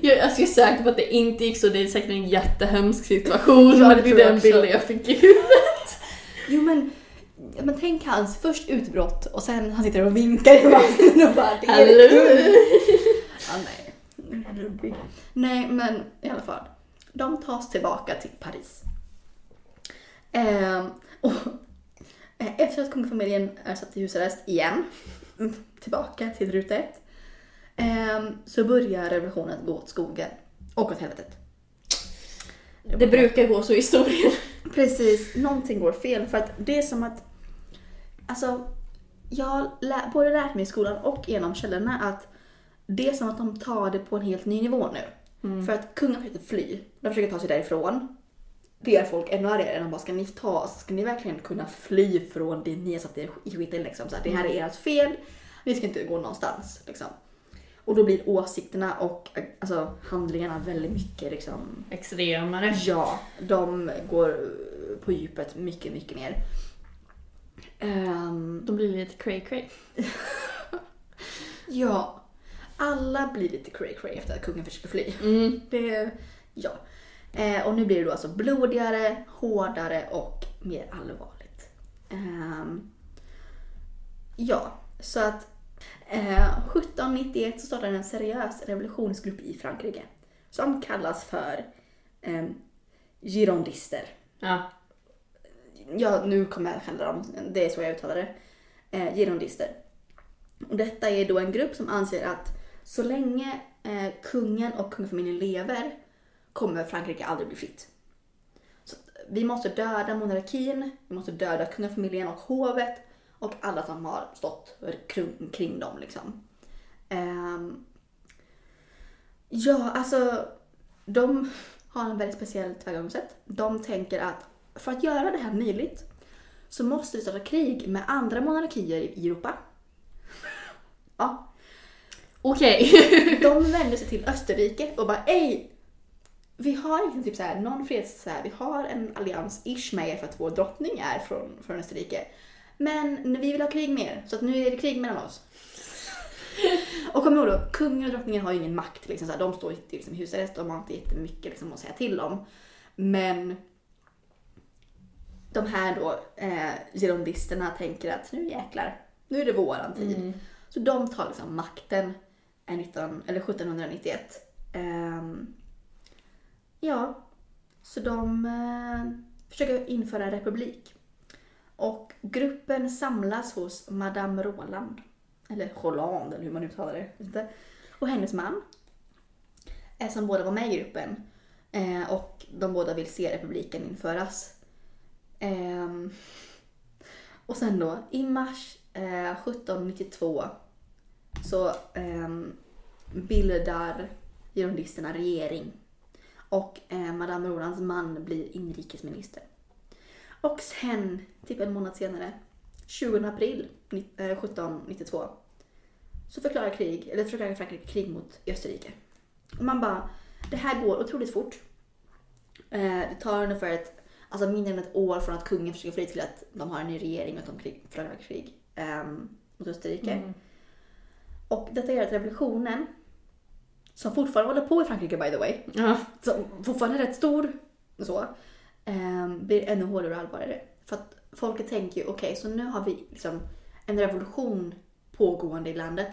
B: Jag, alltså, jag är säker på att det inte gick så, det är säkert en jättehemsk situation,
A: Ja, det
B: är den bilden jag fick i huvudet.
A: Jo men, men tänk hans först utbrott och sen han sitter och vinkar i vagnen och bara det är
B: Hallå!
A: Ja, nej. Ludvig. Nej, men i alla fall. De tas tillbaka till Paris. Ehm, och eh, efter att kungafamiljen är satt i husarrest igen, (laughs) tillbaka till ruta ett, ehm, så börjar revolutionen gå åt skogen och åt helvetet.
B: Det brukar gå så i historien. (laughs)
A: Precis, någonting går fel för att det är som att, alltså, jag har lä- både lärt mig i skolan och genom källorna att det är som att de tar det på en helt ny nivå nu. För att kungen försöker fly, de försöker ta sig därifrån. Det gör folk ännu argare. De bara, ska ni ta? Ska ni verkligen kunna fly från det ni har satt er i skiten liksom? Så här, det här är ert fel, vi ska inte gå någonstans liksom. Och då blir åsikterna och alltså, handlingarna väldigt mycket liksom
B: Extremare.
A: Ja, de går på djupet mycket, mycket mer. Ehm,
B: De blir lite cray cray. (laughs)
A: ja, alla blir lite cray cray efter att kungen försöker fly.
B: Mm.
A: Det, ja. Eh, och nu blir det då alltså blodigare, hårdare och mer allvarligt. Ehm, ja, så att eh, 1791 så startade en seriös revolutionsgrupp i Frankrike som kallas för eh, girondister.
B: Ja.
A: Ja, nu kommer jag kalla dem, det är så jag uttalar det. Eh, girondister. Och detta är då en grupp som anser att så länge eh, kungen och kungafamiljen lever kommer Frankrike aldrig bli fritt. Så eh, vi måste döda monarkin, vi måste döda kungafamiljen och hovet och alla som har stått kring, kring dem liksom. Eh, ja, alltså de har en väldigt speciellt tillvägagångssätt. De tänker att för att göra det här möjligt så måste vi starta krig med andra monarkier i Europa. Ja,
B: Okej. (laughs)
A: de vänder sig till Österrike och bara ej, vi har liksom typ så här, någon freds, så här, vi har en allians-ish med er för att vår drottning är från, från Österrike. Men vi vill ha krig med er, så att nu är det krig mellan oss. (laughs) och kom ihåg då, kungen och drottningen har ju ingen makt. Liksom, så här, de står i liksom, husarrest, de har inte jättemycket liksom, att säga till om. Men de här då, eh, girondisterna tänker att nu jäklar, nu är det våran tid.
B: Mm.
A: Så de tar liksom makten är 19, eller 1791. Um, ehm, ja, så de uh, försöker införa republik. Och gruppen samlas hos Madame Roland. Eller Roland, eller hur man uttalar det. inte. Och hennes man. Som båda var med i gruppen. Eh, och de båda vill se republiken införas. Ehm, och sen då, i mars eh, 1792 så ehm, bildar girondisterna regering. Och eh, Madame Rolands man blir inrikesminister. Och sen, typ en månad senare, 20 april ni- eh, 1792, så förklarar krig, eller förklarar Frankrike krig mot Österrike. Och man bara, det här går otroligt fort. Eh, det tar ungefär ett, alltså mindre än ett år från att kungen försöker fly till att de har en ny regering och att de krig, förklarar krig ehm, mot Österrike.
B: Mm.
A: Och detta gör att revolutionen, som fortfarande håller på i Frankrike by the way,
B: Ja.
A: som fortfarande är rätt stor, så, ehm, blir ännu hårdare och allvarligare. För att folket tänker ju, okej, så nu har vi liksom en revolution pågående i landet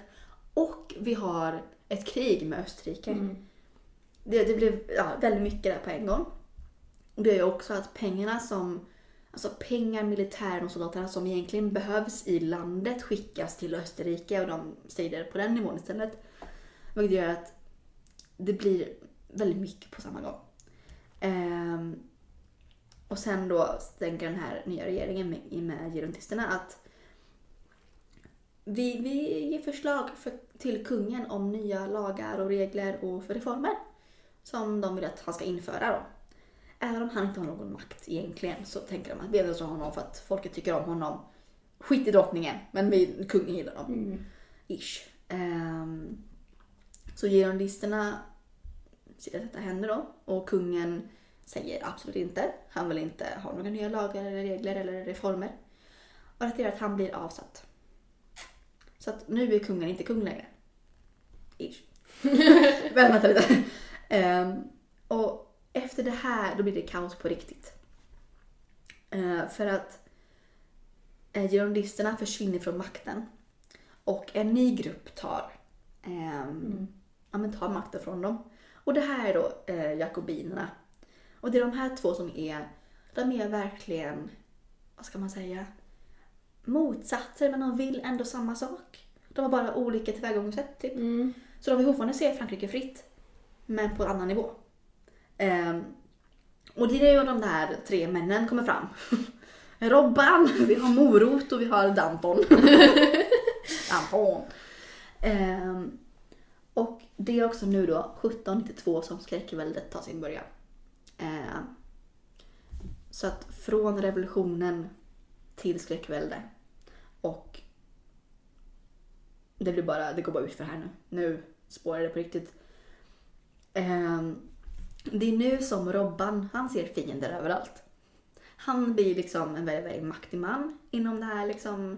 A: och vi har ett krig med Österrike.
B: Mm.
A: Det, det blev ja, väldigt mycket där på en gång. Och det gör ju också att pengarna som, alltså pengar, militären och soldaterna som egentligen behövs i landet skickas till Österrike och de strider på den nivån istället. Vilket gör att det blir väldigt mycket på samma gång. Ehm, och sen då tänker den här nya regeringen med, med girontisterna att vi, vi ger förslag för, till kungen om nya lagar och regler och för reformer som de vill att han ska införa då. Även om han inte har någon makt egentligen så tänker de att vi ändå honom för att folket tycker om honom. Skit i drottningen, men vi, kungen gillar dem.
B: Mm.
A: Ish. Ehm, så girondisterna detta händer då och kungen säger absolut inte. Han vill inte ha några nya lagar eller regler eller reformer. Och det gör att han blir avsatt. Så att nu är kungen inte kung längre. Ish. (laughs) Vänta lite. Ehm, och efter det här då blir det kaos på riktigt. Eh, för att eh, girondisterna försvinner från makten. Och en ny grupp tar, ehm, ja, men tar makten från dem. Och det här är då eh, jakobinerna. Och det är de här två som är, de är verkligen, vad ska man säga, motsatser men de vill ändå samma sak. De har bara olika tillvägagångssätt typ.
B: Mm.
A: Så de vill fortfarande se Frankrike fritt, men på en annan nivå. Ehm, och det är ju de där tre männen kommer fram. (laughs) Robban, vi har Morot och vi har Danton. (laughs) Danton. Ehm, och det är också nu då 1792 som skräckväldet tar sin början. Eh, så att från revolutionen till skräckvälde. Och det blir bara, det går bara ut för här nu. Nu spårar det på riktigt. Eh, det är nu som Robban, han ser fiender överallt. Han blir liksom en väldigt, väldigt maktig man inom det här, liksom,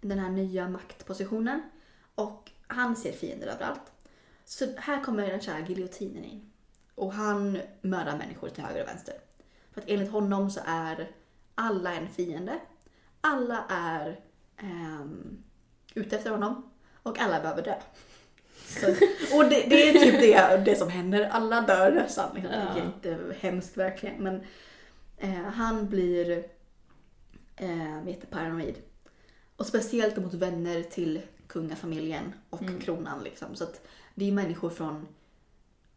A: den här nya maktpositionen. Och han ser fiender överallt. Så här kommer den kära giljotinen in. Och han mördar människor till höger och vänster. För att enligt honom så är alla en fiende. Alla är ehm, ute efter honom. Och alla behöver dö. Så, och det, det är typ det, det som händer. Alla dör nästan. Liksom. Det är
B: Ja.
A: jättehemskt verkligen. Men eh, han blir eh, jätteparanoid. Och speciellt mot vänner till kungafamiljen och
B: Mm.
A: kronan. Liksom. Så att det är människor från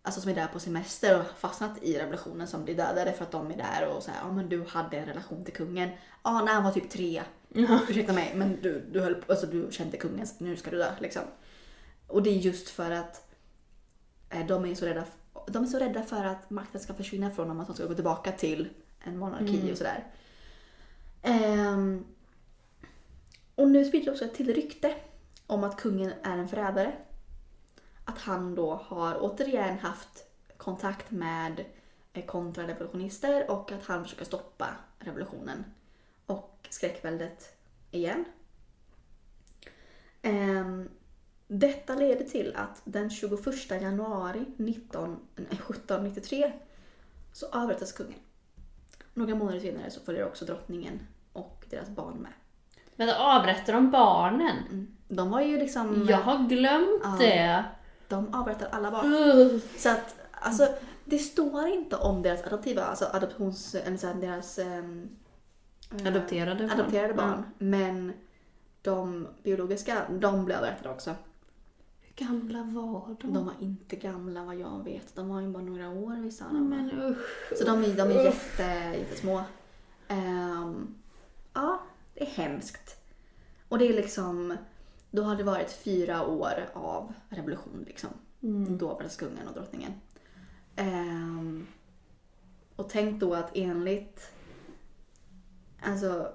A: Alltså som är där på semester och fastnat i revolutionen som blir dödade för att de är där och säger ja men du hade en relation till kungen. Ja när han var typ tre. Ursäkta mig men du, du, höll, alltså, du kände kungen så nu ska du dö liksom. Och det är just för att eh, de är så rädda, de är så rädda för att makten ska försvinna från dem, att de ska gå tillbaka till en monarki
B: Mm.
A: och sådär. Ehm, och nu sprids också ett till rykte om att kungen är en förrädare. Att han då har återigen haft kontakt med eh, kontrarevolutionister och att han försöker stoppa revolutionen och skräckväldet igen. Ehm, detta leder till att den 21 januari 19, nej, 1793 så avrättas kungen. Några månader senare så följer också drottningen och deras barn med.
B: Men avrättar de barnen?
A: Mm. De var ju liksom...
B: Jag har glömt
A: Ja.
B: det.
A: De avrättar alla barn. Så att, alltså, det står inte om deras adoptiva, alltså adoptions, eller så här, deras eh,
B: Adopterade barn.
A: adopterade barn. Men de biologiska, de blev avrättade också.
B: Hur gamla var de?
A: De var inte gamla vad jag vet. De var ju bara några år vissa av dem.
B: men usch.
A: Så de är, de är jätte, jättesmå. Ehm, ja, det är hemskt. Och det är liksom, då har det varit fyra år av revolution liksom.
B: Mm.
A: Då var det kungen och drottningen. Ehm, och tänk då att enligt, alltså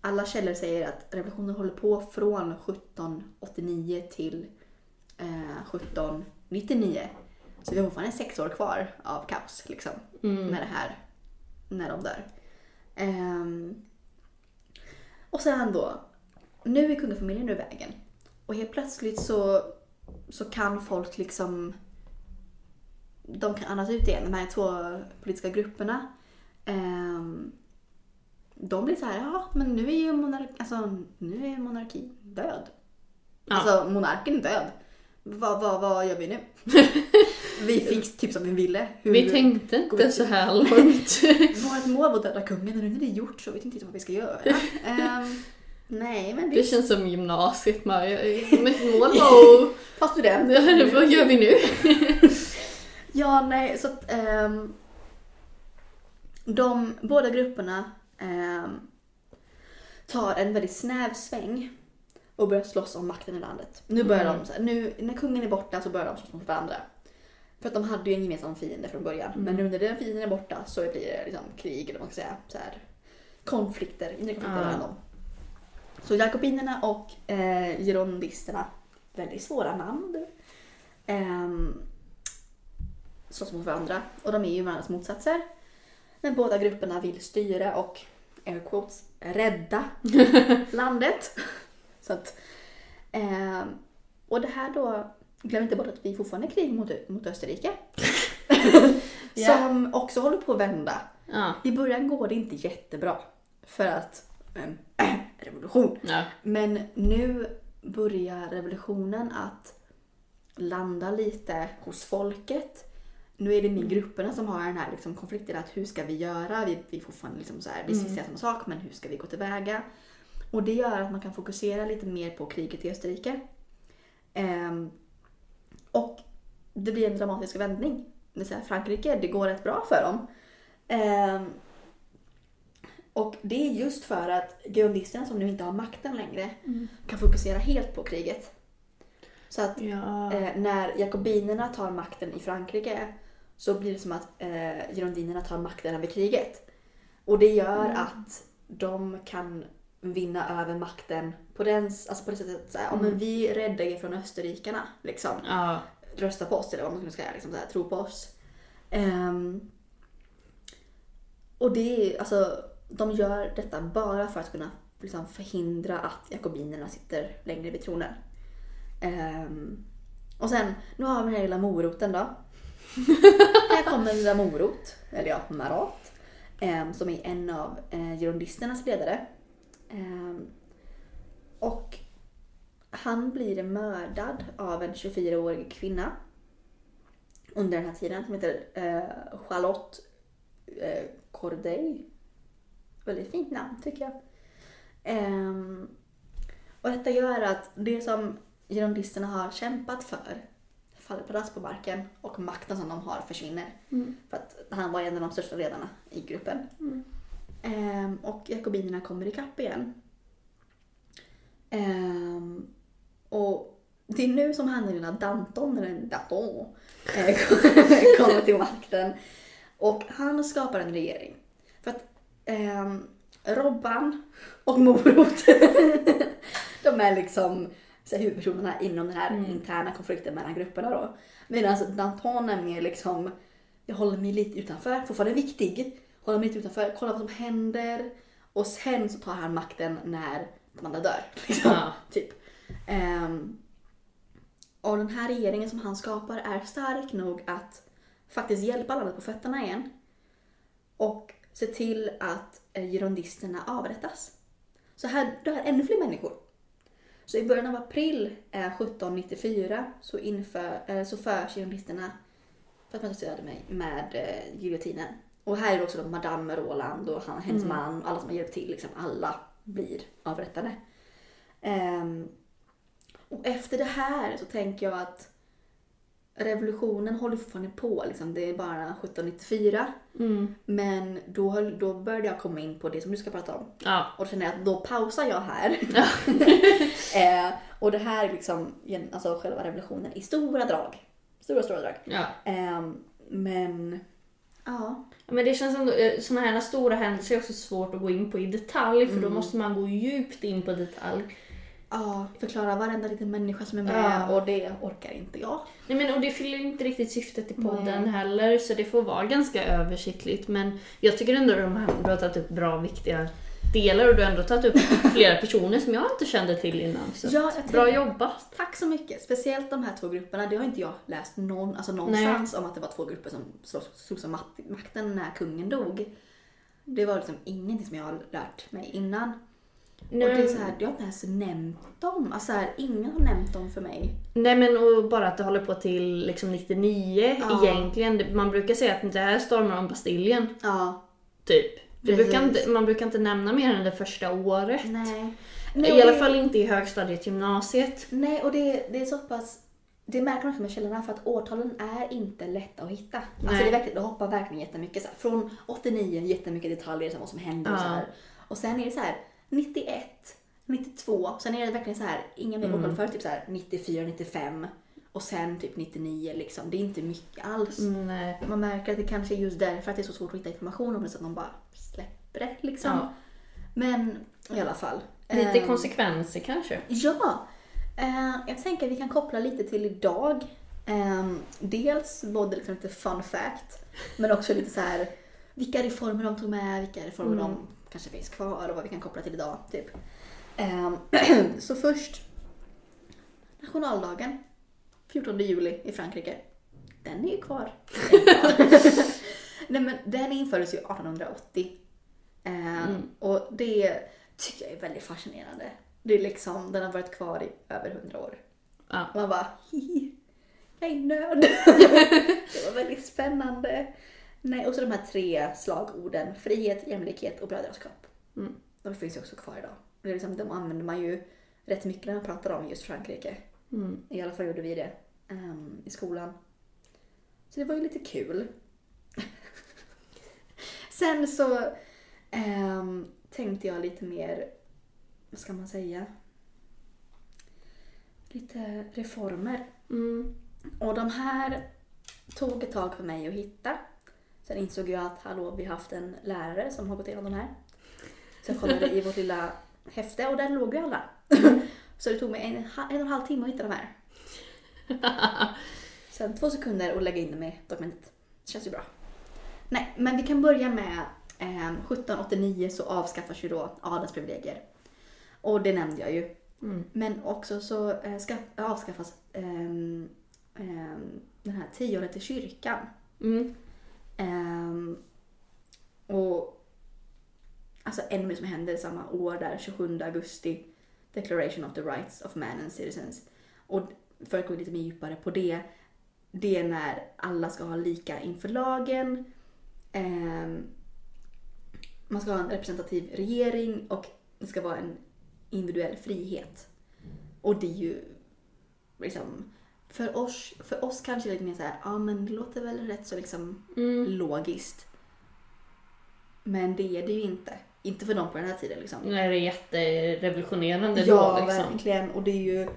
A: alla källor säger att revolutionen håller på från 1789 till eh, 1799. Så vi har fortfarande sex år kvar av kaos liksom
B: Mm.
A: med det här när de dör. Ehm, och sen då, nu är kungafamiljen ur vägen. Och helt plötsligt så, så kan folk liksom, de kan andas ut igen, de här två politiska grupperna. Ehm, de blir så här, ja men nu är ju monark, alltså, nu är monarki död.
B: Ja.
A: Alltså monarken är död. Vad, vad, vad gör vi nu? (laughs) vi fick typ som vi ville. Hur-
B: Vi tänkte inte
A: vi-
B: så här långt.
A: vårt mål var att döda kungen och nu när det är gjort så vet vi inte vad vi ska göra. (laughs) Ehm, nej men
B: Det
A: visst.
B: känns som gymnasiet med. Mitt mål var (laughs) att...
A: Ta student.
B: Vad gör vi nu? (laughs)
A: Ja nej så att ehm, de båda grupperna ehm, tar en väldigt snäv sväng och börjar slåss om makten i landet. Nu börjar
B: Mm.
A: de nu när kungen är borta så börjar de slåss mot varandra. För att de hade ju en gemensam fiende från början.
B: Mm.
A: Men nu när den fienden är borta så blir det liksom krig eller vad man ska säga. Så här, konflikter, inre konflikter
B: Ja.
A: mellan dem. Så jakobinerna och eh, girondisterna, väldigt svåra namn. Ehm, slåss mot varandra och de är ju varandras motsatser. Men båda grupperna vill styra och air quotes, rädda (laughs) landet. Så att, ehm, och det här då, glöm inte bort att vi fortfarande är krig mot, mot Österrike. (laughs)
B: Ja.
A: Som också håller på att vända.
B: Ja.
A: I början går det inte jättebra. För att, ehm, revolution.
B: ja.
A: Men nu börjar revolutionen att landa lite hos folket. Nu är det
B: Mm.
A: mer grupperna som har den här liksom konflikten att hur ska vi göra? Vi, vi, fortfarande liksom så här, vi
B: Mm.
A: säger samma sak men hur ska vi gå tillväga? Och det gör att man kan fokusera lite mer på kriget i Österrike. Ehm, och det blir en dramatisk vändning. Det är Frankrike, det går rätt bra för dem. Ehm, och det är just för att girondisterna som nu inte har makten längre kan fokusera helt på kriget. Så att
B: Ja.
A: eh, när jakobinerna tar makten i Frankrike så blir det som att eh, girondinerna tar makten över kriget. Och det gör
B: Mm.
A: att de kan vinna över makten på, den, alltså på det sättet så här, "Ja, men
B: Mm.
A: vi räddar er från österrikarna. Liksom
B: ja.
A: rösta på oss eller vad man ska säga, liksom tro på oss. Ehm, och det är alltså, de gör detta bara för att kunna liksom, förhindra att jakobinerna sitter längre vid tronen. Um, och sen, nu har vi den här lilla moroten då. (laughs) här kommer lilla morot, eller ja, Marat. um, ehm, som är en av eh, uh, girondisternas ledare. Um, och han blir mördad av en 24-årig kvinna under den här tiden som heter uh, Charlotte uh, Corday. Väldigt fint namn tycker jag. Ehm, och detta gör att det som girondisterna har kämpat för faller pladask på marken och makten som de har försvinner.
B: Mm.
A: För att han var en av de största ledarna i gruppen.
B: Mm.
A: Ehm, och jakobinerna kommer ikapp igen. Ehm, och det är nu som han och lilla Danton, eller Danton, eh, (laughs) kommer till makten. Och han skapar en regering. Ehm, Robban och Morot, (laughs) de är liksom så här, huvudpersonerna inom den här
B: Mm.
A: interna konflikten mellan grupperna då. Medan Danton är mer liksom, jag håller mig lite utanför, fortfarande viktig, håller mig lite utanför, kollar vad som händer och sen så tar han makten när de andra dör. (laughs) Liksom.
B: Ja.
A: Typ. Ehm, och den här regeringen som han skapar är stark nog att faktiskt hjälpa landet på fötterna igen. Och se till att eh, girondisterna avrättas. Så här dör ännu fler människor. Så i början av april eh, 1794 så, inför, eh, så förs girondisterna för att protestera med, med eh, giljotinen. Och här är det också då Madame Roland och han, hennes
B: Mm.
A: man och alla som har hjälpt till. Liksom, alla blir avrättade. Ehm, och efter det här så tänker jag att revolutionen håller fortfarande på. Liksom. Det är bara 1794.
B: Mm.
A: Men då, höll, då började jag komma in på det som du ska prata om.
B: Ja.
A: Och då känner jag att då pausar jag här.
B: Ja. (laughs)
A: eh, och det här är liksom alltså själva revolutionen i stora drag. Stora, stora drag.
B: ja.
A: Ehm, men ja.
B: Men det känns ändå, eh, såna här stora händelser är också svårt att gå in på i detalj för då
A: Mm.
B: måste man gå djupt in på detalj.
A: Ja, förklara varenda liten människa som är med
B: Ja.
A: och det orkar inte jag.
B: Nej men och det fyller inte riktigt syftet i podden
A: Nej.
B: heller så det får vara ganska översiktligt men jag tycker ändå att de här, du har tagit upp bra viktiga delar och du har ändå tagit upp (laughs) flera personer som jag inte kände till innan. Så
A: Ja,
B: bra jobbat!
A: Tack så mycket. Speciellt de här två grupperna. Det har inte jag läst någon, alltså någonstans om att det var två grupper som slogs om mak- makten när kungen dog. Det var liksom ingenting som jag har lärt mig innan. Och det är så här, jag har inte ens nämnt dem. Alltså så här, ingen har nämnt dem för mig.
B: Nej men och bara att det håller på till liksom 99
A: Ja.
B: egentligen. Det- Man brukar säga att det här stormar om Bastiljen,
A: Ja,
B: typ. Det brukar inte, man brukar inte nämna mer än det första året.
A: nej.
B: I alla fall inte i högstadiet gymnasiet.
A: Nej, och det, det är så pass... Det märker man också med källorna för att årtalen är inte lätta att hitta. Alltså
B: Nej.
A: det, är verkligen, det hoppar verkligen jättemycket. Så här, från 89 jättemycket detaljer om vad som hände och
B: Ja.
A: så här. Och sen är det så här 91 92, sen är det verkligen så här, inga mer
B: Mm.
A: för typ så här 94, 95 och sen typ 99 liksom. Det är inte mycket alls.
B: Mm.
A: Man märker att det kanske är just därför att det är så svårt att hitta information om det så att de bara släpper det liksom.
B: Ja.
A: Men i alla fall.
B: Lite
A: Ehm,
B: konsekvenser kanske.
A: Ja! Eh, jag tänker att vi kan koppla lite till idag. Ehm, dels både liksom lite fun fact, men också lite så här vilka reformer de tog med, vilka reformer
B: Mm.
A: de kanske finns kvar och vad vi kan koppla till idag. Typ. Ehm, (clears throat) så först, nationaldagen, 14 juli i Frankrike. Den är ju kvar. Nej men den infördes ju 1880. Ehm,
B: Mm.
A: Och det tycker jag är väldigt fascinerande. Det är liksom, den har varit kvar i över 100 år.
B: Ja.
A: Man bara, hihi, jag är i nöd. (laughs) det var väldigt spännande. Nej, och så de här tre slagorden, frihet, jämlikhet och brödraskap.
B: Mm.
A: De finns ju också kvar idag. Det är liksom, de använder man ju rätt mycket när man pratar om just Frankrike.
B: Mm.
A: I alla fall gjorde vi det ehm, i skolan. Så det var ju lite kul. (laughs) Sen så ehm, tänkte jag lite mer, vad ska man säga? Lite reformer.
B: Mm.
A: Och de här tog ett tag för mig att hitta. Sen insåg jag att hallå, vi har haft en lärare som har gått igenom de här. Så jag kollade i vårt lilla häfte och där låg ju alla. (laughs) Så det tog mig en, en och en halv timme att hitta de här. (laughs) Sen två sekunder att lägga in dem i dokumentet. Det känns ju bra. Nej, men vi kan börja med eh, 1789 så avskaffas ju då adelsprivilegier. Och det nämnde jag ju.
B: Mm.
A: Men också så eh, ska, avskaffas ehm, den här tionde till kyrkan.
B: Mm.
A: Um, och alltså ännu mer som händer samma år där, 27 augusti, Declaration of the Rights of Man and Citizens. Och för att gå lite mer djupare på det, det är när alla ska ha lika inför lagen. um, man ska ha en representativ regering och det ska vara en individuell frihet. Och det är ju liksom för oss, för oss kanske lite mer så här, ja men det låter väl rätt så liksom
B: Mm.
A: logiskt. Men det är det ju inte. Inte för dem på den här tiden liksom.
B: Är det jätterevolutionerande
A: Ja,
B: då liksom.
A: verkligen. Och det är ju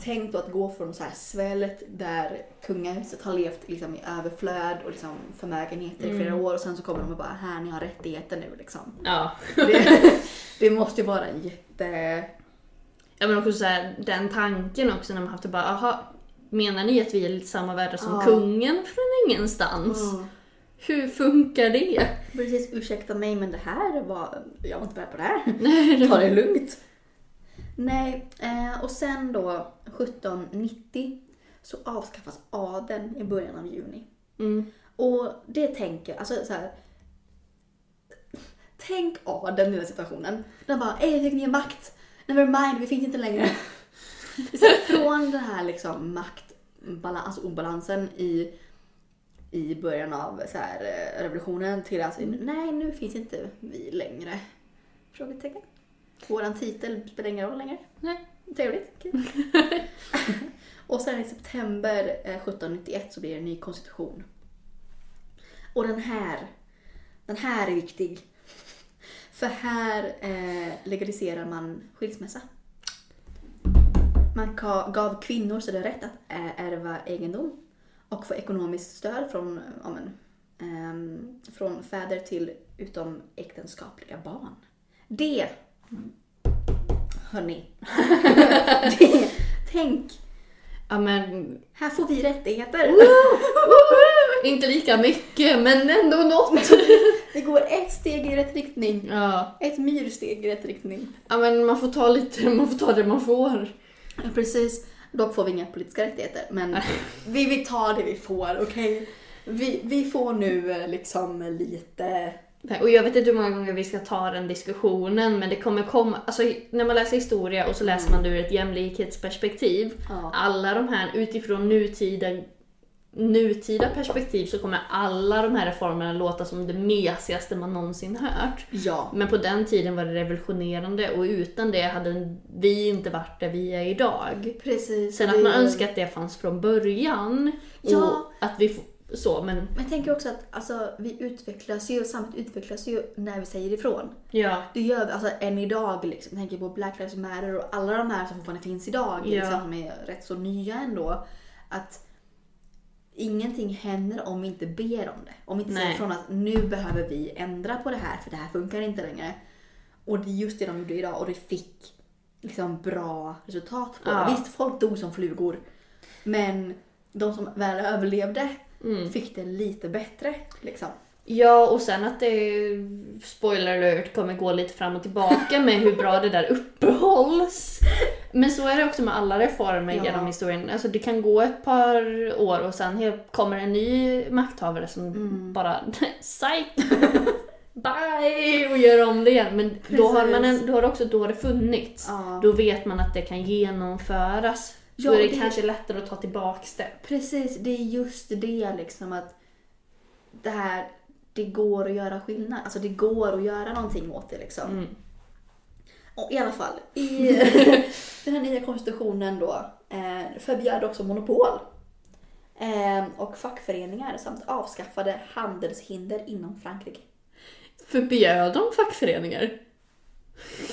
A: tänkt då att gå från så här svället där kungahuset har levt liksom i överflöd och liksom förmögenheter i flera
B: Mm.
A: år och sen så kommer de och bara här ni har rättigheter nu liksom.
B: Ja.
A: Det, (laughs) (laughs) det måste ju vara en jätte...
B: ja men också så här, den tanken också när man haft det bara, aha, menar ni att vi är lite samma värde som
A: Ja.
B: kungen från ingenstans? Hur funkar det?
A: Precis, ursäkta mig men det här var... Jag var inte beredd på det här. (laughs) Ta det lugnt. Nej, eh, och sen då 1790 så avskaffas adeln i början av juni.
B: Mm.
A: Och det tänker, alltså så här. Tänk adeln i den situationen. Den bara, ej jag fick mer makt. Never mind, vi finns inte längre. (laughs) Så Från den här liksom maktbalans, alltså obalansen i, i början av så här, eh, revolutionen till alltså, nej nu finns inte vi längre. Frågetecken. Våran titel spelar ingen roll längre.
B: Nej.
A: Trevligt. Kul. (laughs) och sen i september eh, 1791 så blir det en ny konstitution. Och den här, den här är viktig. För här eh, legaliserar man skilsmässa. Man gav kvinnor så det är rätt att eh, ärva egendom och få ekonomiskt stöd från, men, ehm, från fäder till utom äktenskapliga barn. Det, hörni, (laughs) det, tänk,
B: Ja men,
A: här får vi rättigheter.
B: inte lika mycket men ändå något. (laughs)
A: Det går ett steg i rätt riktning.
B: Ja.
A: Ett myrsteg i rätt riktning.
B: ja men man får ta lite, man får ta det man får.
A: Precis. Dock får vi inga politiska rättigheter, men vi, vi tar det vi får, okej? Vi, vi får nu eh, liksom lite...
B: Och jag vet inte hur många gånger vi ska ta den diskussionen men det kommer komma, alltså när man läser historia och så läser man det ur ett jämlikhetsperspektiv.
A: Ja.
B: Alla de här utifrån nutida, nutida perspektiv så kommer alla de här reformerna låta som det mesigaste man någonsin hört.
A: Ja.
B: Men på den tiden var det revolutionerande och utan det hade vi inte varit där vi är idag.
A: Precis.
B: Sen att man önskar att det fanns från början
A: Ja.
B: att vi så, men
A: Men jag tänker också att alltså, vi utvecklas ju, samhället utvecklas ju när vi säger ifrån.
B: ja.
A: Det gör vi alltså än idag. Liksom. Jag tänker på Black Lives Matter och alla de här som fortfarande finns idag.
B: Ja.
A: Liksom, som är rätt så nya ändå. Att ingenting händer om vi inte ber om det. Om vi inte säger
B: Nej.
A: ifrån att nu behöver vi ändra på det här för det här funkar inte längre. Och det är just det de gjorde idag och det fick liksom bra resultat på
B: Ja.
A: Visst, folk dog som flugor. Men de som väl överlevde
B: Mm.
A: fick det lite bättre. Liksom.
B: Ja, och sen att det, spoiler alert, kommer gå lite fram och tillbaka med hur bra det där uppehålls. Men så är det också med alla reformer
A: Ja.
B: genom historien. Alltså det kan gå ett par år och sen kommer en ny makthavare som
A: Mm.
B: bara (laughs) psych! Bye! Och gör om det igen. Men då har, man en, då har också då har det funnits.
A: Ja.
B: Då vet man att det kan genomföras.
A: Ja,
B: då är det,
A: det-
B: kanske lättare att ta tillbaks det.
A: Precis, det är just det liksom att det här, det går att göra skillnad. Alltså det går att göra någonting åt det liksom.
B: Mm.
A: Och i alla fall, i (laughs) den här nya konstitutionen då eh, förbjöd också monopol. Eh, och fackföreningar samt avskaffade handelshinder inom Frankrike.
B: Förbjöd de fackföreningar?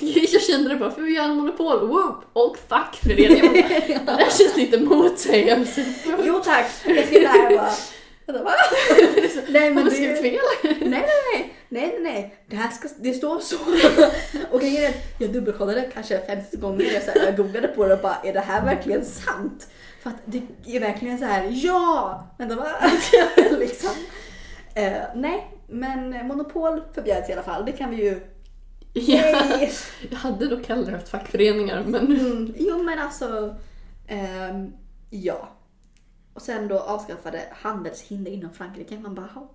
B: (laughs) Jag kände det bara, förbjöd monopol, whoop, och fackföreningar. (laughs) Det där känns lite motsägelsefullt.
A: Jo tack! Jag skrev det här och bara... (laughs) Nej men det...
B: skrivit fel?
A: Nej, nej, nej, nej, nej, nej. Det här ska, det står så. (laughs) Och grejen är jag dubbelkollade kanske 50 gånger. Jag, så här, jag googlade på det och bara, är det här verkligen sant? För att det är verkligen så här, ja! Vänta, va? (laughs) liksom. Eh, nej, men monopol förbjöds i alla fall. Det kan vi ju...
B: Ja, jag hade dock hellre haft fackföreningar, men
A: Mm, jo men alltså, ehm, ja. Och sen då avskaffade handelshinder inom Frankrike. Man bara, "Ja,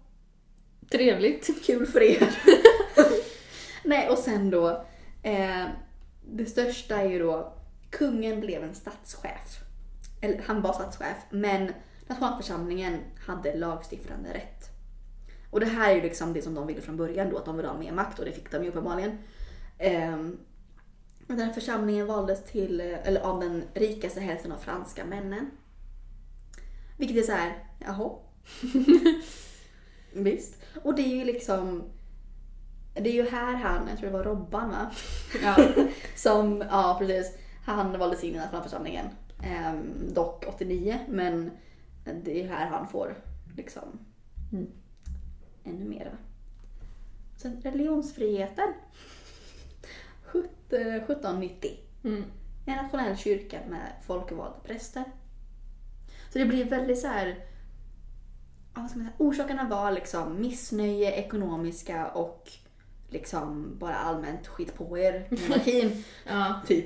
B: trevligt.
A: Kul för er. (laughs) Nej, och sen då. Eh, det största är ju då, kungen blev en statschef. Eller han var statschef, men nationalförsamlingen hade lagstiftande rätt. Och det här är ju liksom det som de ville från början då, att de ville ha mer makt och det fick de ju uppenbarligen. Eh, den här församlingen valdes till, eh, eller av den rikaste hälften av franska männen. Vilket är så här, jaha. (laughs) Visst. Och det är ju liksom... Det är ju här han, jag tror det var Robban va?
B: Ja. (laughs)
A: Som, ja precis. Han valdes in i nationalförsamlingen. Ehm, dock 89, men det är här han får liksom
B: Mm.
A: ännu mer. Sen religionsfriheten. Sjut- eh, 1790.
B: Mm.
A: En nationell kyrka med folkvalda präster. Så det blir väldigt så här. vad ska man säga? Orsakerna var liksom missnöje, ekonomiska och liksom bara allmänt skit på er, monarkin, (laughs)
B: ja.
A: typ.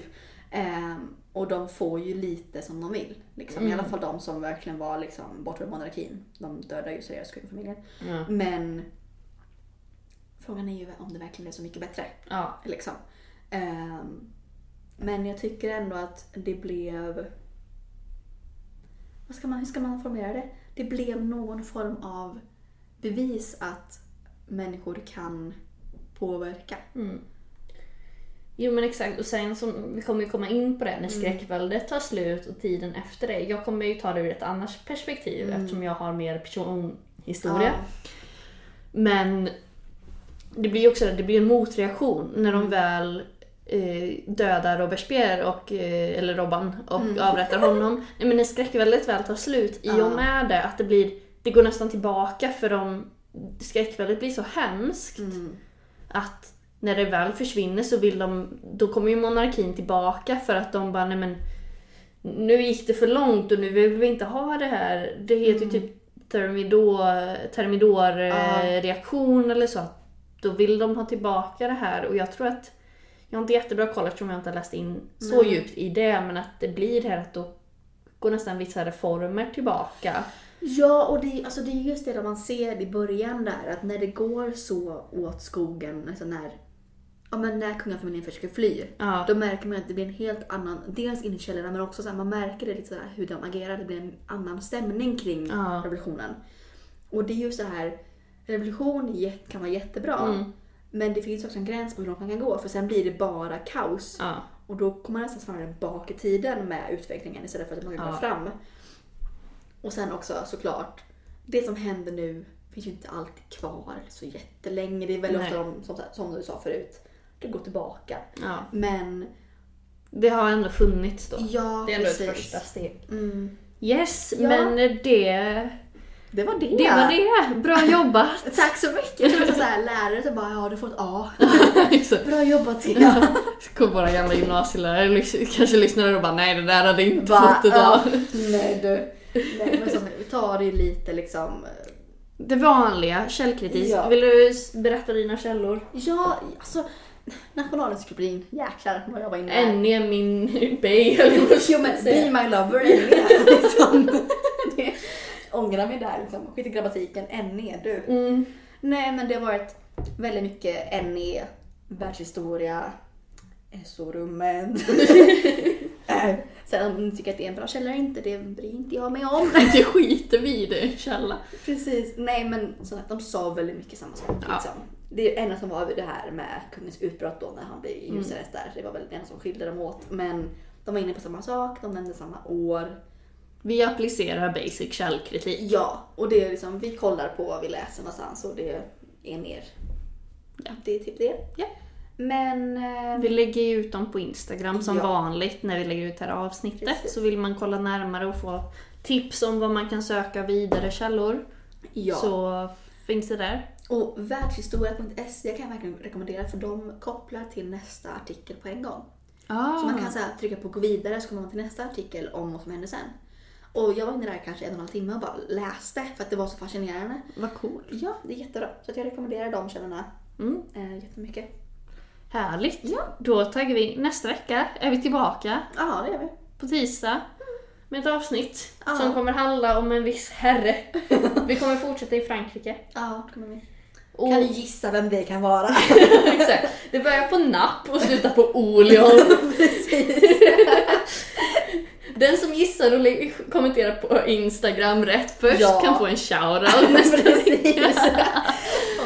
A: Ehm, och de får ju lite som de vill. Liksom. I
B: Mm.
A: alla fall de som verkligen var liksom, bort med monarkin. De dödar ju seriöst kungafamiljen.
B: Ja.
A: Men frågan är ju om det verkligen är så mycket bättre.
B: ja.
A: Liksom. Ehm, men jag tycker ändå att det blev... Vad ska man, hur ska man formulera det? Det blev någon form av bevis att människor kan påverka.
B: Mm. Jo men exakt, och sen som, vi kommer ju komma in på det när skräckväldet tar slut och tiden efter det. Jag kommer ju ta det ur ett annat perspektiv eftersom jag har mer personhistoria. Men det blir ju också det blir en motreaktion när de väl eh, dödar Robespierre och, eh, eller Robban och avrättar honom. Nej, men när skräckväldet väl tar slut, i och med det att det blir, det går nästan tillbaka för de, skräckväldet blir så hemskt
A: Mm.
B: att när det väl försvinner så vill de, då kommer ju monarkin tillbaka för att de bara, nej men nu gick det för långt och nu vill vi inte ha det här. Det heter ju typ termidor, termidor
A: Ja.
B: eh, eller så. Då vill de ha tillbaka det här och jag tror att jag har inte jättebra koll eftersom jag inte har läst in så
A: Nej.
B: djupt i det men att det blir det här att då går nästan vissa reformer tillbaka.
A: Ja, och det, alltså det är just det man ser i början där, att när det går så åt skogen, alltså när, ja, men när kungafamiljen försöker fly,
B: Ja.
A: då märker man att det blir en helt annan, dels in i källorna men också så här, man märker det lite så här, hur de agerar, det blir en annan stämning kring
B: Ja.
A: revolutionen. Och det är ju så här, revolution kan vara jättebra,
B: Mm.
A: Men det finns också en gräns på hur långt man kan gå, för sen blir det bara kaos.
B: Ja.
A: Och då kommer man nästan snarare bak i tiden med utvecklingen istället för att man går
B: Ja.
A: fram. Och sen också såklart det som händer nu finns ju inte alltid kvar så jättelänge. Det är väldigt
B: Nej.
A: ofta de, som, som du sa förut, det går tillbaka.
B: Ja.
A: Men
B: Det har ändå funnits då.
A: ja,
B: Det är ändå
A: precis.
B: ett första steg.
A: Mm.
B: Yes,
A: Ja.
B: men det,
A: Det var det.
B: det var det. Bra jobbat! (laughs)
A: Tack så mycket. Det var så här, lärare som bara, ja du får ett A. (laughs) Bra jobbat till.
B: Ja. Kom våra gamla gymnasielärare kanske lyssnade och bara nej det där hade inte
A: Va?
B: fått idag.
A: Ja. Nej du. Nej men som, vi tar det lite liksom.
B: Det vanliga, källkritik.
A: Ja.
B: Vill du berätta dina källor?
A: Ja, alltså. Nationalencyklopedin, jäklar vad jag var inne
B: är min (laughs) bay
A: Jo men Be. My Lover med liksom. Ångrar mig där liksom. Skit i grammatiken, NE du.
B: Mm.
A: Nej men det har varit väldigt mycket NE, världshistoria, SO-rummet. (laughs) Äh, Sen om ni tycker att det är en bra källa eller inte, det bryr inte jag mig om.
B: Det skiter vi i det, källa.
A: Precis, nej men så att de sa väldigt mycket samma sak.
B: Ja.
A: Liksom. Det enda som var det här med kungens utbrott då när han blev i husarrest där. Det var väl det enda som skilde dem åt. Men de var inne på samma sak, de nämnde samma år.
B: Vi applicerar basic källkritik.
A: Ja, och det är liksom, vi kollar på vad vi läser någonstans och det är mer. Ja, det är typ det.
B: Ja.
A: Men... eh,
B: Vi lägger ju ut dem på Instagram som
A: Ja.
B: vanligt när vi lägger ut det här avsnittet.
A: Precis.
B: Så vill man kolla närmare och få tips om vad man kan söka vidare källor
A: ja.
B: så finns det där.
A: Och världshistoria.se kan jag verkligen rekommendera för de kopplar till nästa artikel på en gång.
B: Ah.
A: Så man kan så här, trycka på gå vidare så kommer man till nästa artikel om vad som händer sen. Och jag var inne där kanske en och en halv timme och bara läste för att det var så fascinerande.
B: Vad cool.
A: Ja, det är jättebra. Så jag rekommenderar de källorna
B: Mm.
A: eh, jättemycket.
B: Härligt.
A: Ja.
B: Då taggar vi nästa vecka. Är vi tillbaka
A: Ja, det gör vi.
B: på tisdag med ett avsnitt
A: Ja.
B: som kommer handla om en viss herre. (laughs) Vi kommer fortsätta i Frankrike.
A: Ja, det kommer vi.
B: Och,
A: Kan du gissa vem det kan vara? (laughs)
B: exakt. Det börjar på napp och slutar på (laughs) Olion. Den som gissar och kommenterar på Instagram rätt först
A: Ja.
B: kan få en shoutout nästa vecka. (laughs)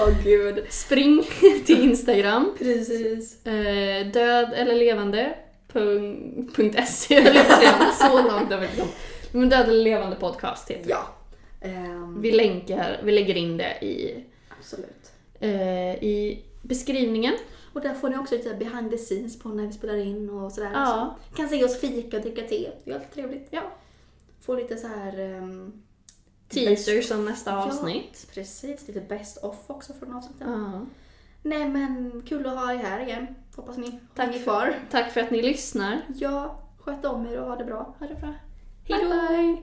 A: Åh gud.
B: Spring (laughs) till Instagram.
A: Precis.
B: Eh, död eller levande. Punkt .se säga. (laughs) Så långt har vi inte kommit. Men död eller levande podcast heter.
A: Ja. Ehm,
B: Vi länkar, vi lägger in det i,
A: Absolut.
B: eh, i beskrivningen.
A: Och där får ni också lite behind the scenes på när vi spelar in och sådär.
B: Ja.
A: Så kan se oss fika och dricka te. Det är alltid trevligt.
B: Ja.
A: Få lite så här... ehm,
B: Teaser
A: best-
B: som nästa avsnitt.
A: Ja, precis. Lite best off också från avsnitten.
B: Ja.
A: Nej men kul att ha er här igen. Hoppas ni
B: Tack
A: hänger
B: för-
A: kvar.
B: Tack för att ni lyssnar.
A: Ja, sköt om er och ha det bra.
B: Ha det bra.
A: Bye, bye.